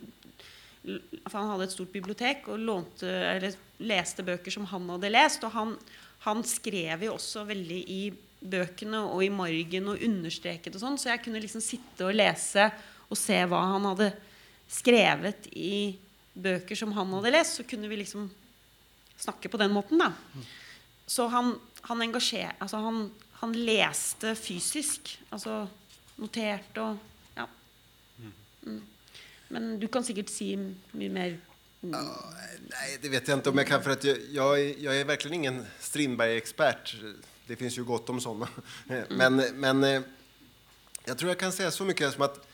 for Han hadde et stort bibliotek og lånte, eller leste bøker som han hadde lest. Og han, han skrev jo også veldig i bøkene og i margen og understreket og sånn, så jeg kunne liksom sitte og lese og se hva han hadde skrevet i bøker som han hadde lest. Så kunne vi liksom snakke på den måten, da. Så han, han engasjerte Altså, han, han leste fysisk. Altså noterte og Ja. Mm. Men du kan sikkert si mye mer Ja, nej, det vet jag inte om jag kan för att jag, jag, är, jag är verkligen ingen Strindberg-expert. Det finns ju gott om sådana. Men, men eh, jag tror jag kan säga så mycket som att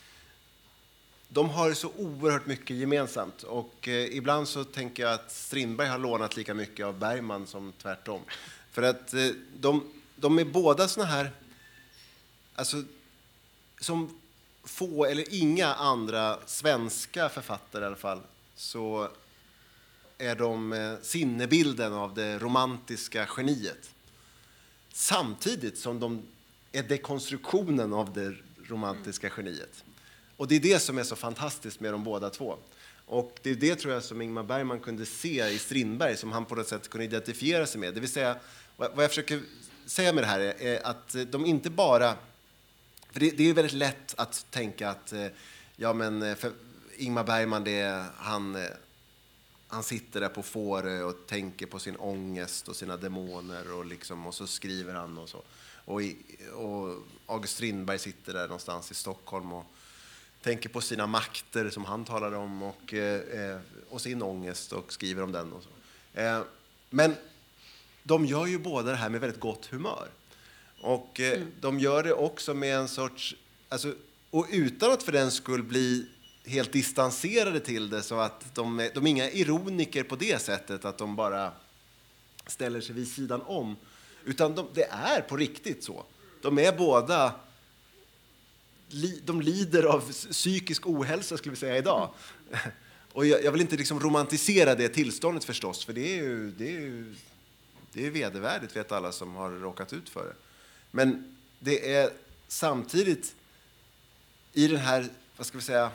de har så oerhört mycket gemensamt. Och eh, ibland så tänker jag att Strindberg har lånat lika mycket av Bergman som tvärtom. För att eh, de, de är båda såna här, alltså, som få eller inga andra svenska författare i alla fall, så är de eh, sinnebilden av det romantiska geniet. Samtidigt som de är dekonstruktionen av det romantiska geniet. Och det är det som är så fantastiskt med de båda två. Och det är det tror jag som Ingmar Bergman kunde se i Strindberg, som han på något sätt kunde identifiera sig med. Det vill säga, vad jag försöker säga med det här är att de inte bara... För det, det är väldigt lätt att tänka att eh, ja, men eh, för Ingmar Bergman, det, han, eh, han sitter där på Fårö och tänker på sin ångest och sina demoner och, liksom, och så skriver han och så. Och, i, och August Strindberg sitter där någonstans i Stockholm och tänker på sina makter som han talade om och, eh, och sin ångest och skriver om den. Och så. Eh, men de gör ju båda det här med väldigt gott humör. Och eh, mm. de gör det också med en sorts... Alltså, och utan att för den skull bli helt distanserade till det så att de, är, de är inga ironiker på det sättet att de bara ställer sig vid sidan om. Utan de, det är på riktigt så. De är båda de lider av psykisk ohälsa skulle vi säga idag. Och jag, jag vill inte liksom romantisera det tillståndet förstås, för det är ju, det är ju det är vedervärdigt, vet alla som har råkat ut för det. Men det är samtidigt i den här, vad ska vi säga,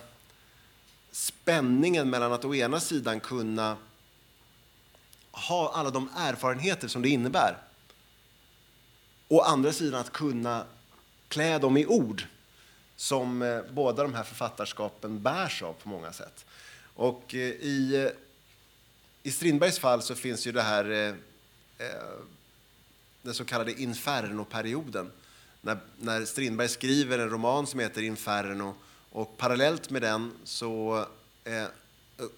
spänningen mellan att å ena sidan kunna ha alla de erfarenheter som det innebär och å andra sidan att kunna klä dem i ord som eh, båda de här författarskapen bärs av på många sätt. Och eh, i, eh, i Strindbergs fall så finns ju det här den så kallade infernoperioden när, när Strindberg skriver en roman som heter Inferno och parallellt med den så eh,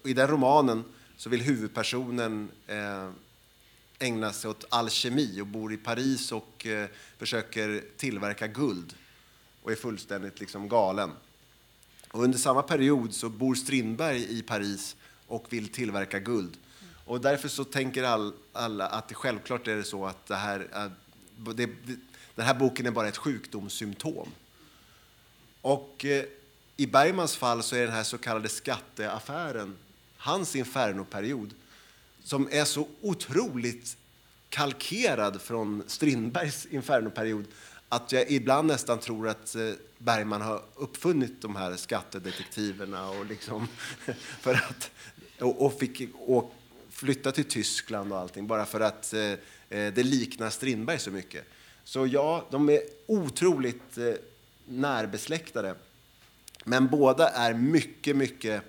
i den romanen så vill huvudpersonen eh, ägna sig åt alkemi och bor i Paris och eh, försöker tillverka guld och är fullständigt liksom galen. Och under samma period så bor Strindberg i Paris och vill tillverka guld. Och därför så tänker all, alla att det självklart är det så att det här, det, det, den här boken är bara ett sjukdomssymptom. Och eh, i Bergmans fall så är den här så kallade skatteaffären hans infernoperiod som är så otroligt kalkerad från Strindbergs infernoperiod att jag ibland nästan tror att eh, Bergman har uppfunnit de här skattedetektiverna och, liksom för att, och, och fick och flytta till Tyskland och allting bara för att eh, eh, det liknar Strindberg så mycket. Så ja, de är otroligt eh, närbesläktade. Men båda är mycket, mycket,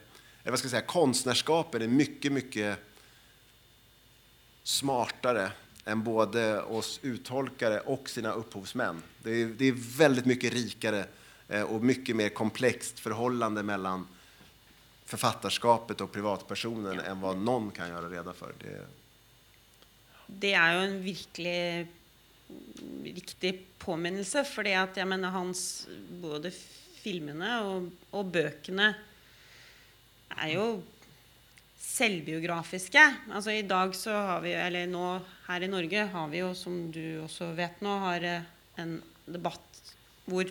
eh, vad ska jag säga, konstnärskapen är mycket, mycket smartare än både oss uttolkare och sina upphovsmän. Det är, det är väldigt mycket rikare eh, och mycket mer komplext förhållande mellan författarskapet och privatpersonen än vad någon kan göra reda för. Det, det är ju en verklig viktig påminnelse, för att jag menar hans både filmerna och, och böckerna är ju självbiografiska. Alltså idag så har vi, eller nu här i Norge har vi ju, som du också vet nu, har eh, en debatt hvor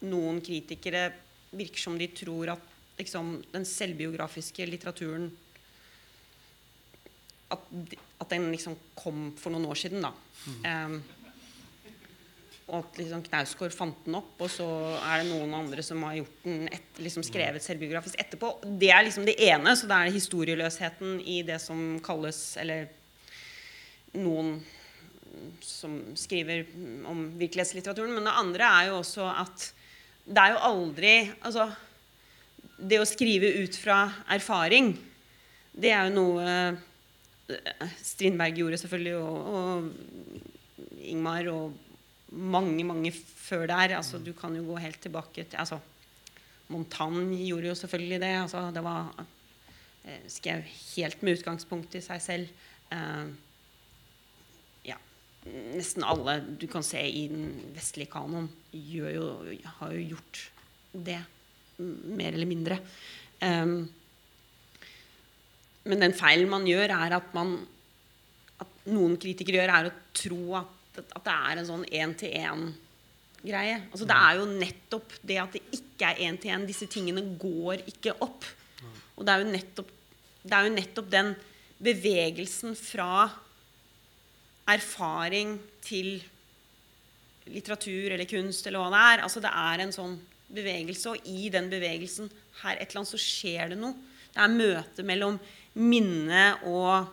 noen kritikere virker som de tror at liksom, den selvbiografiske litteraturen at, at, den liksom kom for noen år siden, da. Mm. Um, og at liksom Knausgård fant den opp, og så er det noen andre som har gjort den et, liksom skrevet selvbiografisk etterpå. Det er liksom det ene. Så det er historieløsheten i det som kalles Eller noen som skriver om virkelighetslitteraturen. Men det andre er jo også at det er jo aldri Altså, det å skrive ut fra erfaring, det är jo noe eh, Strindberg gjorde selvfølgelig, og, og Ingmar og mange, mange før der. Altså, du kan jo gå helt tilbake til altså, Montagne gjorde jo selvfølgelig det. Altså, det var eh, skrev helt med utgangspunkt i seg selv. Eh, ja, nesten alle du kan se i den vestlige kanon, har jo gjort det. Mer eller mindre. Um, men den feilen man gjør, er at man at noen kritikere gjør, er å tro at at det er en sånn én-til-én-greie. Altså, det er jo nettopp det at det ikke er én-til-én. Disse tingene går ikke opp. Og det er jo nettopp, det er jo nettopp den bevegelsen fra erfaring til litteratur eller kunst eller hva det er. Altså, det er en sånn bevegelse, og i den bevegelsen her et eller annet så skjer det noe. Det er møte mellom minne og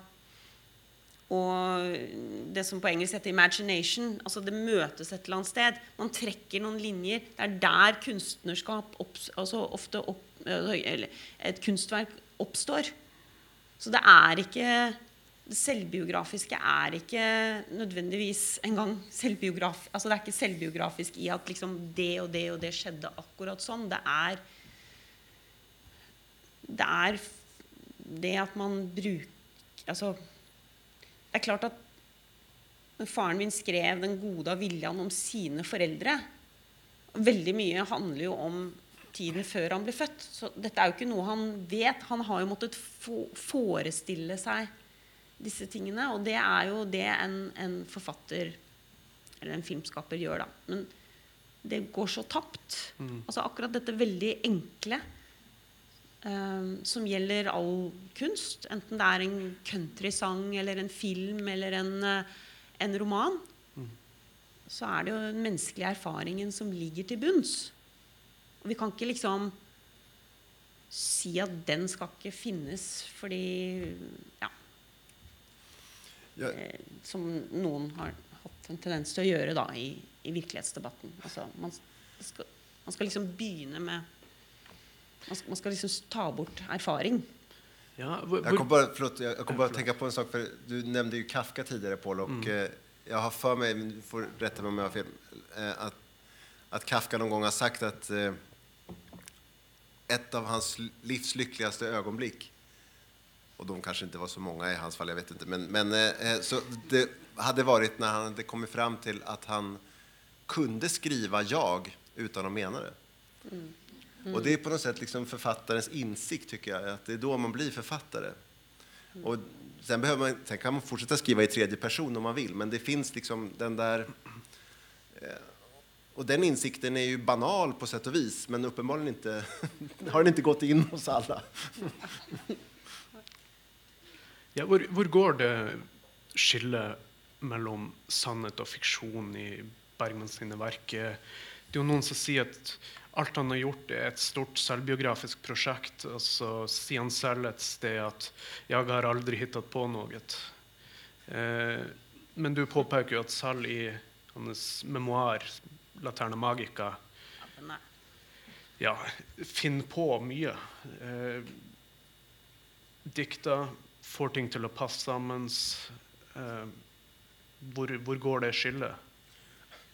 og det som på engelsk heter 'imagination'. altså Det møtes et eller annet sted. Man trekker noen linjer. Det er der kunstnerskap opp, altså ofte opp, eller et kunstverk oppstår. Så det er ikke det selvbiografiske er ikke nødvendigvis engang selvbiograf, altså Det er ikke selvbiografisk i at liksom det og det og det skjedde akkurat sånn. Det er Det er det at man bruker Altså det er klart at når faren min skrev 'Den gode av viljan' om sine foreldre Veldig mye handler jo om tiden før han ble født. Så dette er jo ikke noe han vet. Han har jo måttet forestille seg disse tingene. Og det er jo det en, en forfatter eller en filmskaper gjør, da. Men det går så tapt. Mm. Altså akkurat dette veldig enkle Um, som gjelder all kunst, enten det er en countrysang eller en film eller en, uh, en roman, mm. så er det jo den menneskelige erfaringen som ligger til bunns. Og vi kan ikke liksom si at den skal ikke finnes fordi Ja. Ja. Eh, som noen har hatt en tendens til å gjøre da i, i virkelighetsdebatten. Altså, man, skal, man skal liksom begynne med man ska liksom ta bort erfaring. Ja, jag kom bara, förlåt, jag kom bara att tänka på en sak, för du nämnde ju Kafka tidigare Paul och mm. Eh, jag har för mig, du får rätta mig om jag har fel, eh, att att Kafka någon gång har sagt att eh, ett av hans livs lyckligaste ögonblick, och de kanske inte var så många i hans fall, jag vet inte, men, men eh, så det hade varit när han hade kommit fram till att han kunde skriva jag utan att mena det. Mm. Mm. Och det är på något sätt liksom författarens insikt, tycker jag, att det är då man blir författare. Mm. Och sen, behöver man, sen kan man fortsätta skriva i tredje person om man vill, men det finns liksom den där... Eh, och den insikten är ju banal på sätt och vis, men uppenbarligen inte, har den inte gått in hos alla. ja, hvor, hvor går det skillet mellan sannhet och fiktion i Bergman sine verk? Det är ju någon som säger att allt han har gjort, är ett stort självbiografiskt projekt. Och så sier han selv et sted at 'jeg har aldri hittat på noe'. Eh, men du påpeker jo at selv i hans memoar 'Laterna Magica' ja, finner på mye. Eh, dikta, får ting til å passe sammen. Eh, hvor, hvor går det skillet?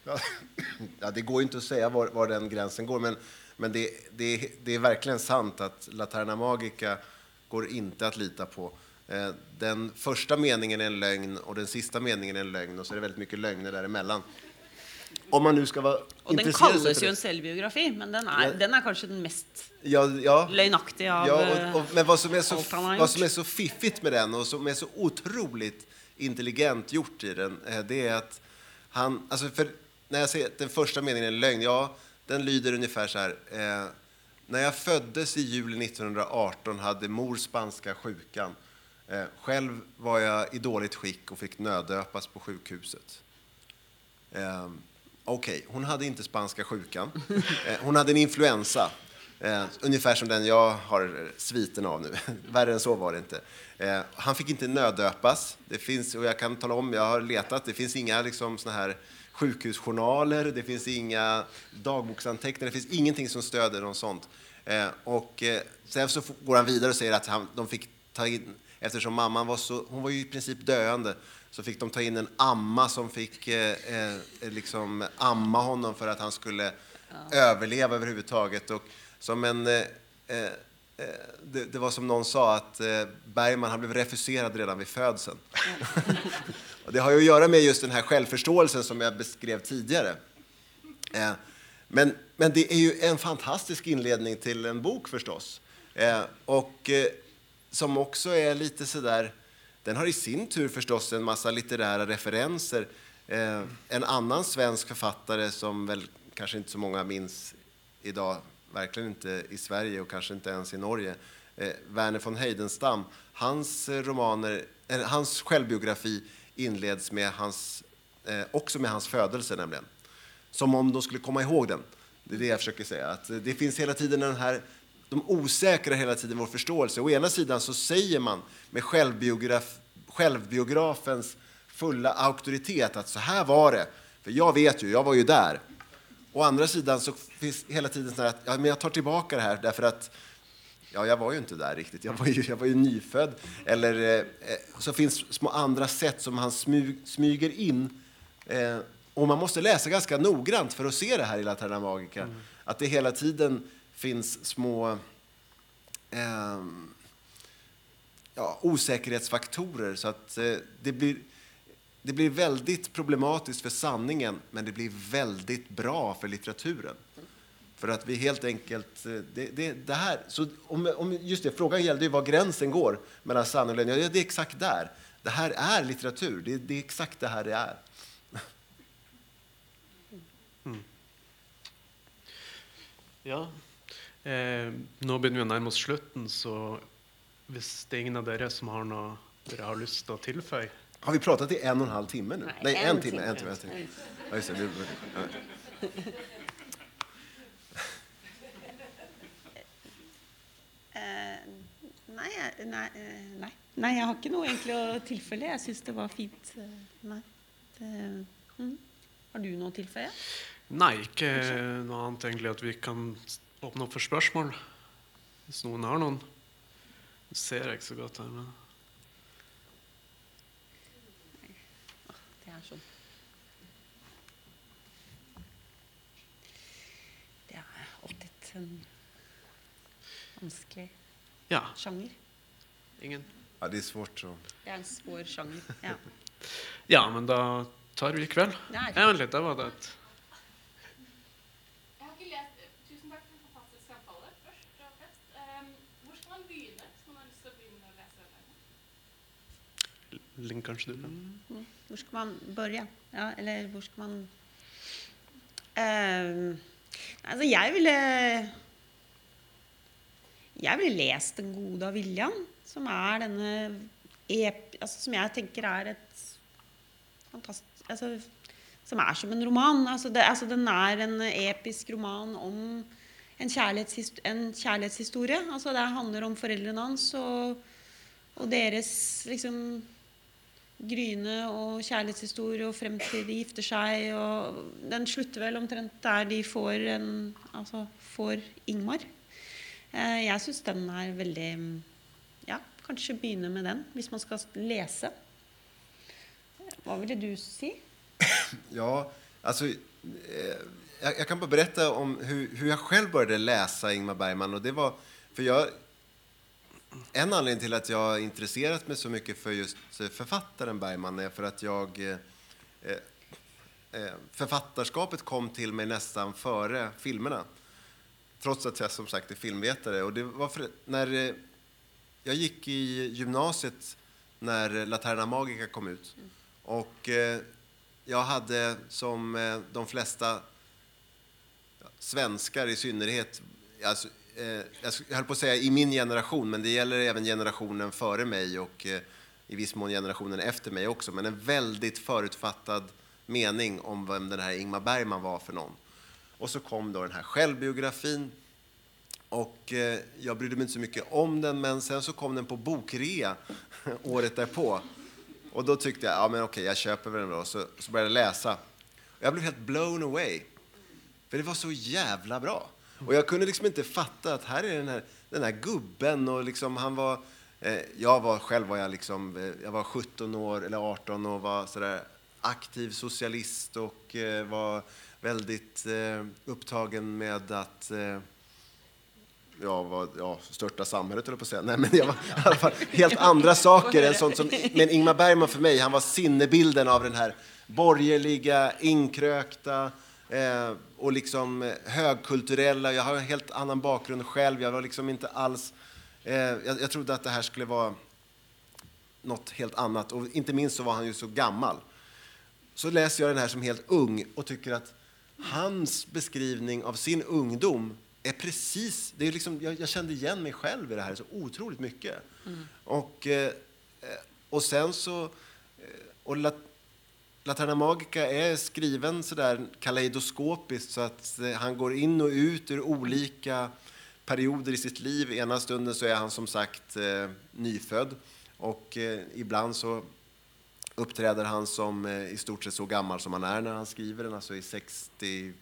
Ja, det går inte att säga var, var den gränsen går, men, men det, det, det, är verkligen sant att Laterna Magica går inte att lita på. Eh, den första meningen är en lögn och den sista meningen är en lögn och så är det väldigt mycket lögner däremellan. Om man nu ska vara och den kallas ju en självbiografi, men den är, ja. den är kanske den mest ja, ja, lögnaktiga av ja, och, och, Men vad som, är så, vad som är så fiffigt med den och som är så otroligt intelligent gjort i den, eh, det är att han, alltså för när jag säger den första meningen är en lögn, ja, den lyder ungefär så här. Eh, när jag föddes i juli 1918 hade mor spanska sjukan. Eh, själv var jag i dåligt skick och fick nöddöpas på sjukhuset. Eh, Okej, okay, hon hade inte spanska sjukan. Eh, hon hade en influensa. Eh, ungefär som den jag har sviten av nu. Värre än så var det inte. Eh, han fick inte nöddöpas. Det finns, och jag kan tala om, jag har letat, det finns inga liksom, såna här sjukhusjournaler, det finns inga dagboksanteckningar, det finns ingenting som stöder något sånt. Eh, och eh, sen så går han vidare och säger att han, de fick ta in, eftersom mamman var så, hon var ju i princip döende, så fick de ta in en amma som fick eh, eh liksom amma honom för att han skulle ja. överleva överhuvudtaget. Och som en, eh, eh, det, det, var som någon sa, att Bergman han blev refuserad redan vid födseln. Och det har ju att göra med just den här självförståelsen som jag beskrev tidigare. Eh, men, men det är ju en fantastisk inledning till en bok förstås. Eh, och eh, som också är lite sådär, den har i sin tur förstås en massa litterära referenser. Eh, en annan svensk författare som väl kanske inte så många minns idag, verkligen inte i Sverige och kanske inte ens i Norge, eh, Verner von Heidenstam, hans romaner, hans självbiografi inleds med hans, eh, också med hans födelse nämligen. Som om de skulle komma ihåg den. Det är det jag försöker säga. Att det finns hela tiden den här, de osäkrar hela tiden vår förståelse. Å ena sidan så säger man med självbiograf, självbiografens fulla auktoritet att så här var det. För jag vet ju, jag var ju där. Å andra sidan så finns hela tiden så att ja, men jag tar tillbaka det här därför att Ja, jag var ju inte där riktigt. Jag var ju, jag var ju nyfödd. Eller eh, eh så finns små andra sätt som han smyg, smyger in. Eh, och man måste läsa ganska noggrant för att se det här i Laterna Magica. Mm. Att det hela tiden finns små eh, ja, osäkerhetsfaktorer. Så att eh, det blir det blir väldigt problematiskt för sanningen, men det blir väldigt bra för litteraturen. För att vi helt enkelt... Eh, det, det, det här, så om, om, just det, frågan gällde ju var gränsen går mellan sanning och lögn. Ja, det är exakt där. Det här är litteratur. Det, det är exakt det här det är. Mm. Ja. Eh, nå begynner vi å nærme oss slutten, så hvis det är ingen av dere som har noe dere har lust att tillföra? Har vi pratat i en och en halv timme nu? Nej, Nej en, en, timme. En timme. En timme. En timme. Ja, nei, nei, nei, jeg har ikke noe egentlig å tilfelle. Jeg syns det var fint. Nei. Det, mm. Har du noe å tilføye? Nei, ikke noe annet egentlig at vi kan åpne opp for spørsmål. Hvis noen har noen. Det ser jeg ikke så godt her, men Det er sånn. en vanskelig Ja, sjanger. ingen? Ja, det är svårt. Så. Det er en svår sjanger. Ja. Ja, men da tar vi i kveld. Nei. Ja, vent litt, da var det et Jeg har ikke lest Tusen takk for en fantastisk samtale, først og fremst. Um, hvor skal man begynne hvis man har lyst til å begynne å lese Bergman? Linn, kanskje du kan? Hvor ska man börja? Ja, eller var ska man Ehm, alltså jag ville Jag ville lest 'Den goda Viljan', som är denna ep... alltså, som jag tänker är ett fantastiskt... Alltså, Som är som en roman. Alltså det, alltså den är en episk roman om en, kjærlighetshis- en kärlekshistoria. Alltså, det handlar om föräldrarna hans och, og liksom gryne og kjærlighetshistorie og frem til de gifter seg. Og den slutter vel omtrent der de får, en, altså, får Ingmar. Eh, jeg syns den er veldig Ja, kanskje begynne med den hvis man skal lese. Hva ville du si? Ja, alltså, eh, jag, jag kan bara berätta om hur, hur jag själv började läsa Ingmar Bergman. Och det var, för jag, en anledning till att jag har intresserat mig så mycket för just eh, författaren Bergman är för att jag... Eh, eh, författarskapet kom till mig nästan före filmerna. Trots att jag som sagt är filmvetare. Och det var för, när jag gick i gymnasiet när Laterna Magica kom ut. Och jag hade som de flesta svenskar i synnerhet, alltså, eh, jag höll på att säga i min generation, men det gäller även generationen före mig och eh, i viss mån generationen efter mig också, men en väldigt förutfattad mening om vem den här Ingmar Bergman var för någon. Och så kom då den här självbiografin och eh, jag brydde mig inte så mycket om den, men sen så kom den på bokrea året därpå. Och då tyckte jag, ja men okej, jag köper väl den då. Så, så började jag läsa. Jag blev helt blown away. För det var så jävla bra. Och jag kunde liksom inte fatta att här är den här, den här gubben och liksom han var... Eh, jag var själv var jag liksom, eh, jag var 17 år eller 18 och var sådär aktiv socialist och eh, var väldigt eh, upptagen med att eh, ja, var, ja, störta samhället, eller på att säga. Nej, men jag var i alla fall helt andra saker än sånt som... Men Ingmar Bergman för mig, han var sinnebilden av den här borgerliga, inkrökta eh, och liksom eh, högkulturella. Jag har en helt annan bakgrund själv. Jag var liksom inte alls... Eh, jag, jag trodde att det här skulle vara något helt annat. Och inte minst så var han ju så gammal. Så läser jag den här som helt ung och tycker att hans beskrivning av sin ungdom är precis... Det är liksom, jag, jag kände igen mig själv i det här så otroligt mycket. Och, eh, eh, och sen så... eh, Och La, Laterna Magica är skriven så där kaleidoskopiskt så att eh, han går in och ut ur olika perioder i sitt liv. Ena stunden så är han som sagt eh, nyfödd och eh, ibland så uppträder han som eh, i stort sett så gammal som han är när han skriver den, alltså i 65-6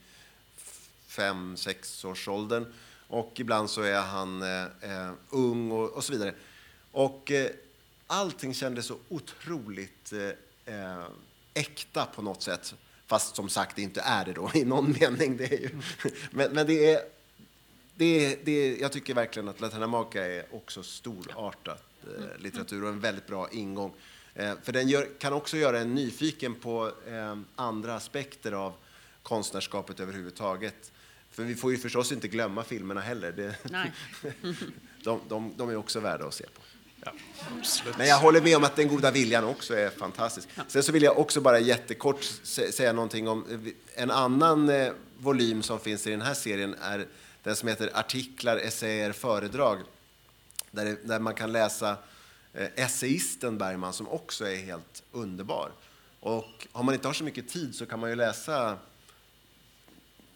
års åldern. Och ibland så är han eh, eh, ung och, och så vidare. Och eh, allting kändes så otroligt eh, eh, äkta på något sätt. Fast som sagt, det inte är det då i någon mening. Det är ju, men, men det är, det är, det är, jag tycker verkligen att Latinamaka är också storartad eh, litteratur och en väldigt bra ingång. Eh, för den gör, kan också göra en nyfiken på eh, andra aspekter av konstnärskapet överhuvudtaget. För vi får ju förstås inte glömma filmerna heller. Det, Nej. de, de, de är också värda att se på. Ja. Men jag håller med om att den goda viljan också är fantastisk. Sen så vill jag också bara jättekort sä- säga någonting om eh, en annan eh, volym som finns i den här serien är den som heter Artiklar, essäer, föredrag. Där, det, där man kan läsa eh, essayisten Bergman som också är helt underbar. Och om man inte har så mycket tid så kan man ju läsa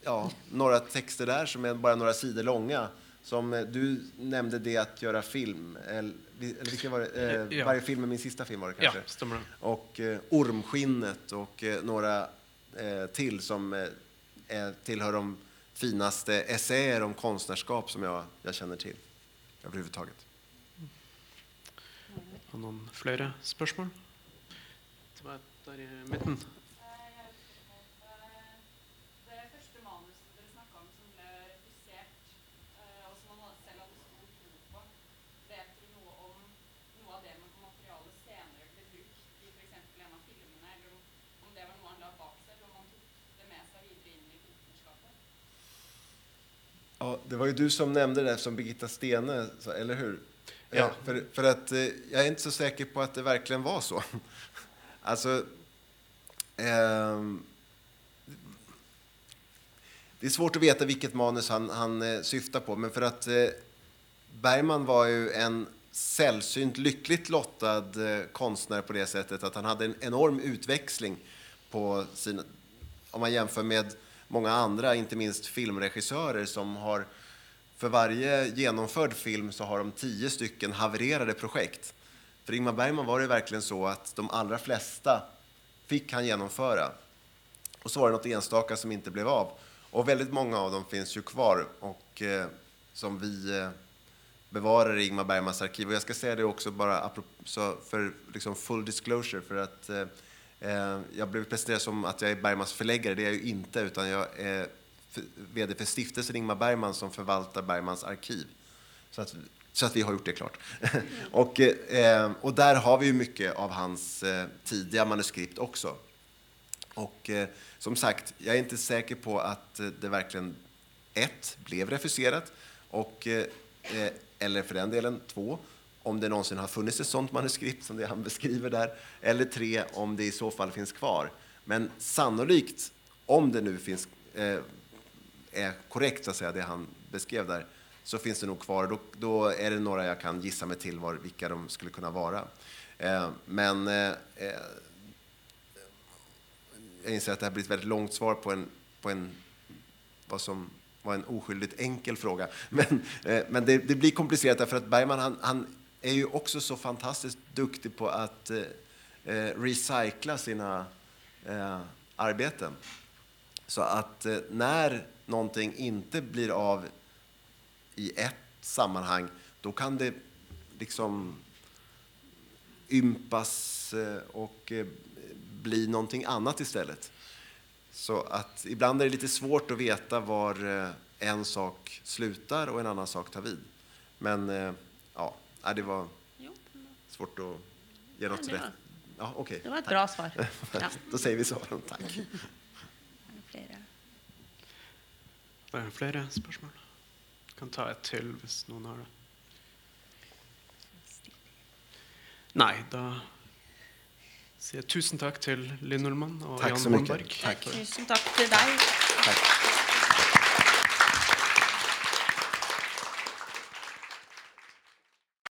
ja, några texter där som är bara några sidor långa. Som eh, du nämnde det att göra film, eller, eller vilka var det? Eh, Ja. Varje film är min sista film var det Ja, kanske? stemmer det. Och eh, Ormskinnet och eh, några till som tillhör de finaste essäer om konstnärskap som jag, jag känner till överhuvudtaget. Har noen flere spørsmål? Det var der i midten. Eh, jeg har et spørsmål. Eh, Det første manuset dere snakka om som ble refusert det var ju du som nämnde det som Birgitta Stene, sa, eller hur? Ja. Eh, För, för att eh, jag är inte så säker på att det verkligen var så. Alltså, ehm, det är svårt att veta vilket manus han, han eh, syftar på, men för att Bergman var ju en sällsynt lyckligt lottad konstnär på det sättet att han hade en enorm utväxling på sina, om man jämför med många andra, inte minst filmregissörer som har för varje genomförd film så har de tio stycken havererade projekt. För Ingmar Bergman var det verkligen så att de allra flesta fick han genomföra. Och så var det något enstaka som inte blev av. Och väldigt många av dem finns ju kvar och eh, som vi eh, bevarar i Ingmar Bergmans arkiv. Och jag ska säga det också bara apropå, så för liksom full disclosure för att eh, eh, jag blev presenterad som att jag är Bergmans förläggare. Det är jag ju inte utan jag är VD för stiftelsen Ingmar Bergman som förvaltar Bergmans arkiv. Så att, så att vi har gjort det klart. och, eh, och där har vi ju mycket av hans eh, tidiga manuskript också. Och eh, som sagt, jag är inte säker på att eh, det verkligen ett, blev refuserat och, eh, eh, eller för den delen två, om det någonsin har funnits ett sådant manuskript som det han beskriver där, eller tre, om det i så fall finns kvar. Men sannolikt, om det nu finns, eh, är korrekt att säga, det han beskrev där, så finns det nog kvar. Då, då är det några jag kan gissa mig till var, vilka de skulle kunna vara. Eh, men eh, eh jag inser att det här blir ett väldigt långt svar på en, på en vad som var en oskyldigt enkel fråga. Men, eh, men det, det blir komplicerat därför att Bergman han, han är ju också så fantastiskt duktig på att eh, eh, recycla sina eh, arbeten. Så att eh, när någonting inte blir av i ett sammanhang, då kan det liksom ympas eh, och eh, bli någonting annat istället. Så att ibland är det lite svårt att veta var eh, en sak slutar och en annan sak tar vid. Men ja, det var svårt att ge något rätt. Ja, okej. det var ett bra svar. Ja. Då säger vi så. Tack. Er det flere? Er det flere spørsmål? Kan ta et til hvis noen har det. Nei, da sier jeg tusen takk til Linn Ullmann og Tack Jan så mycket. Holmberg. Tack. Tusen takk til deg. Tack.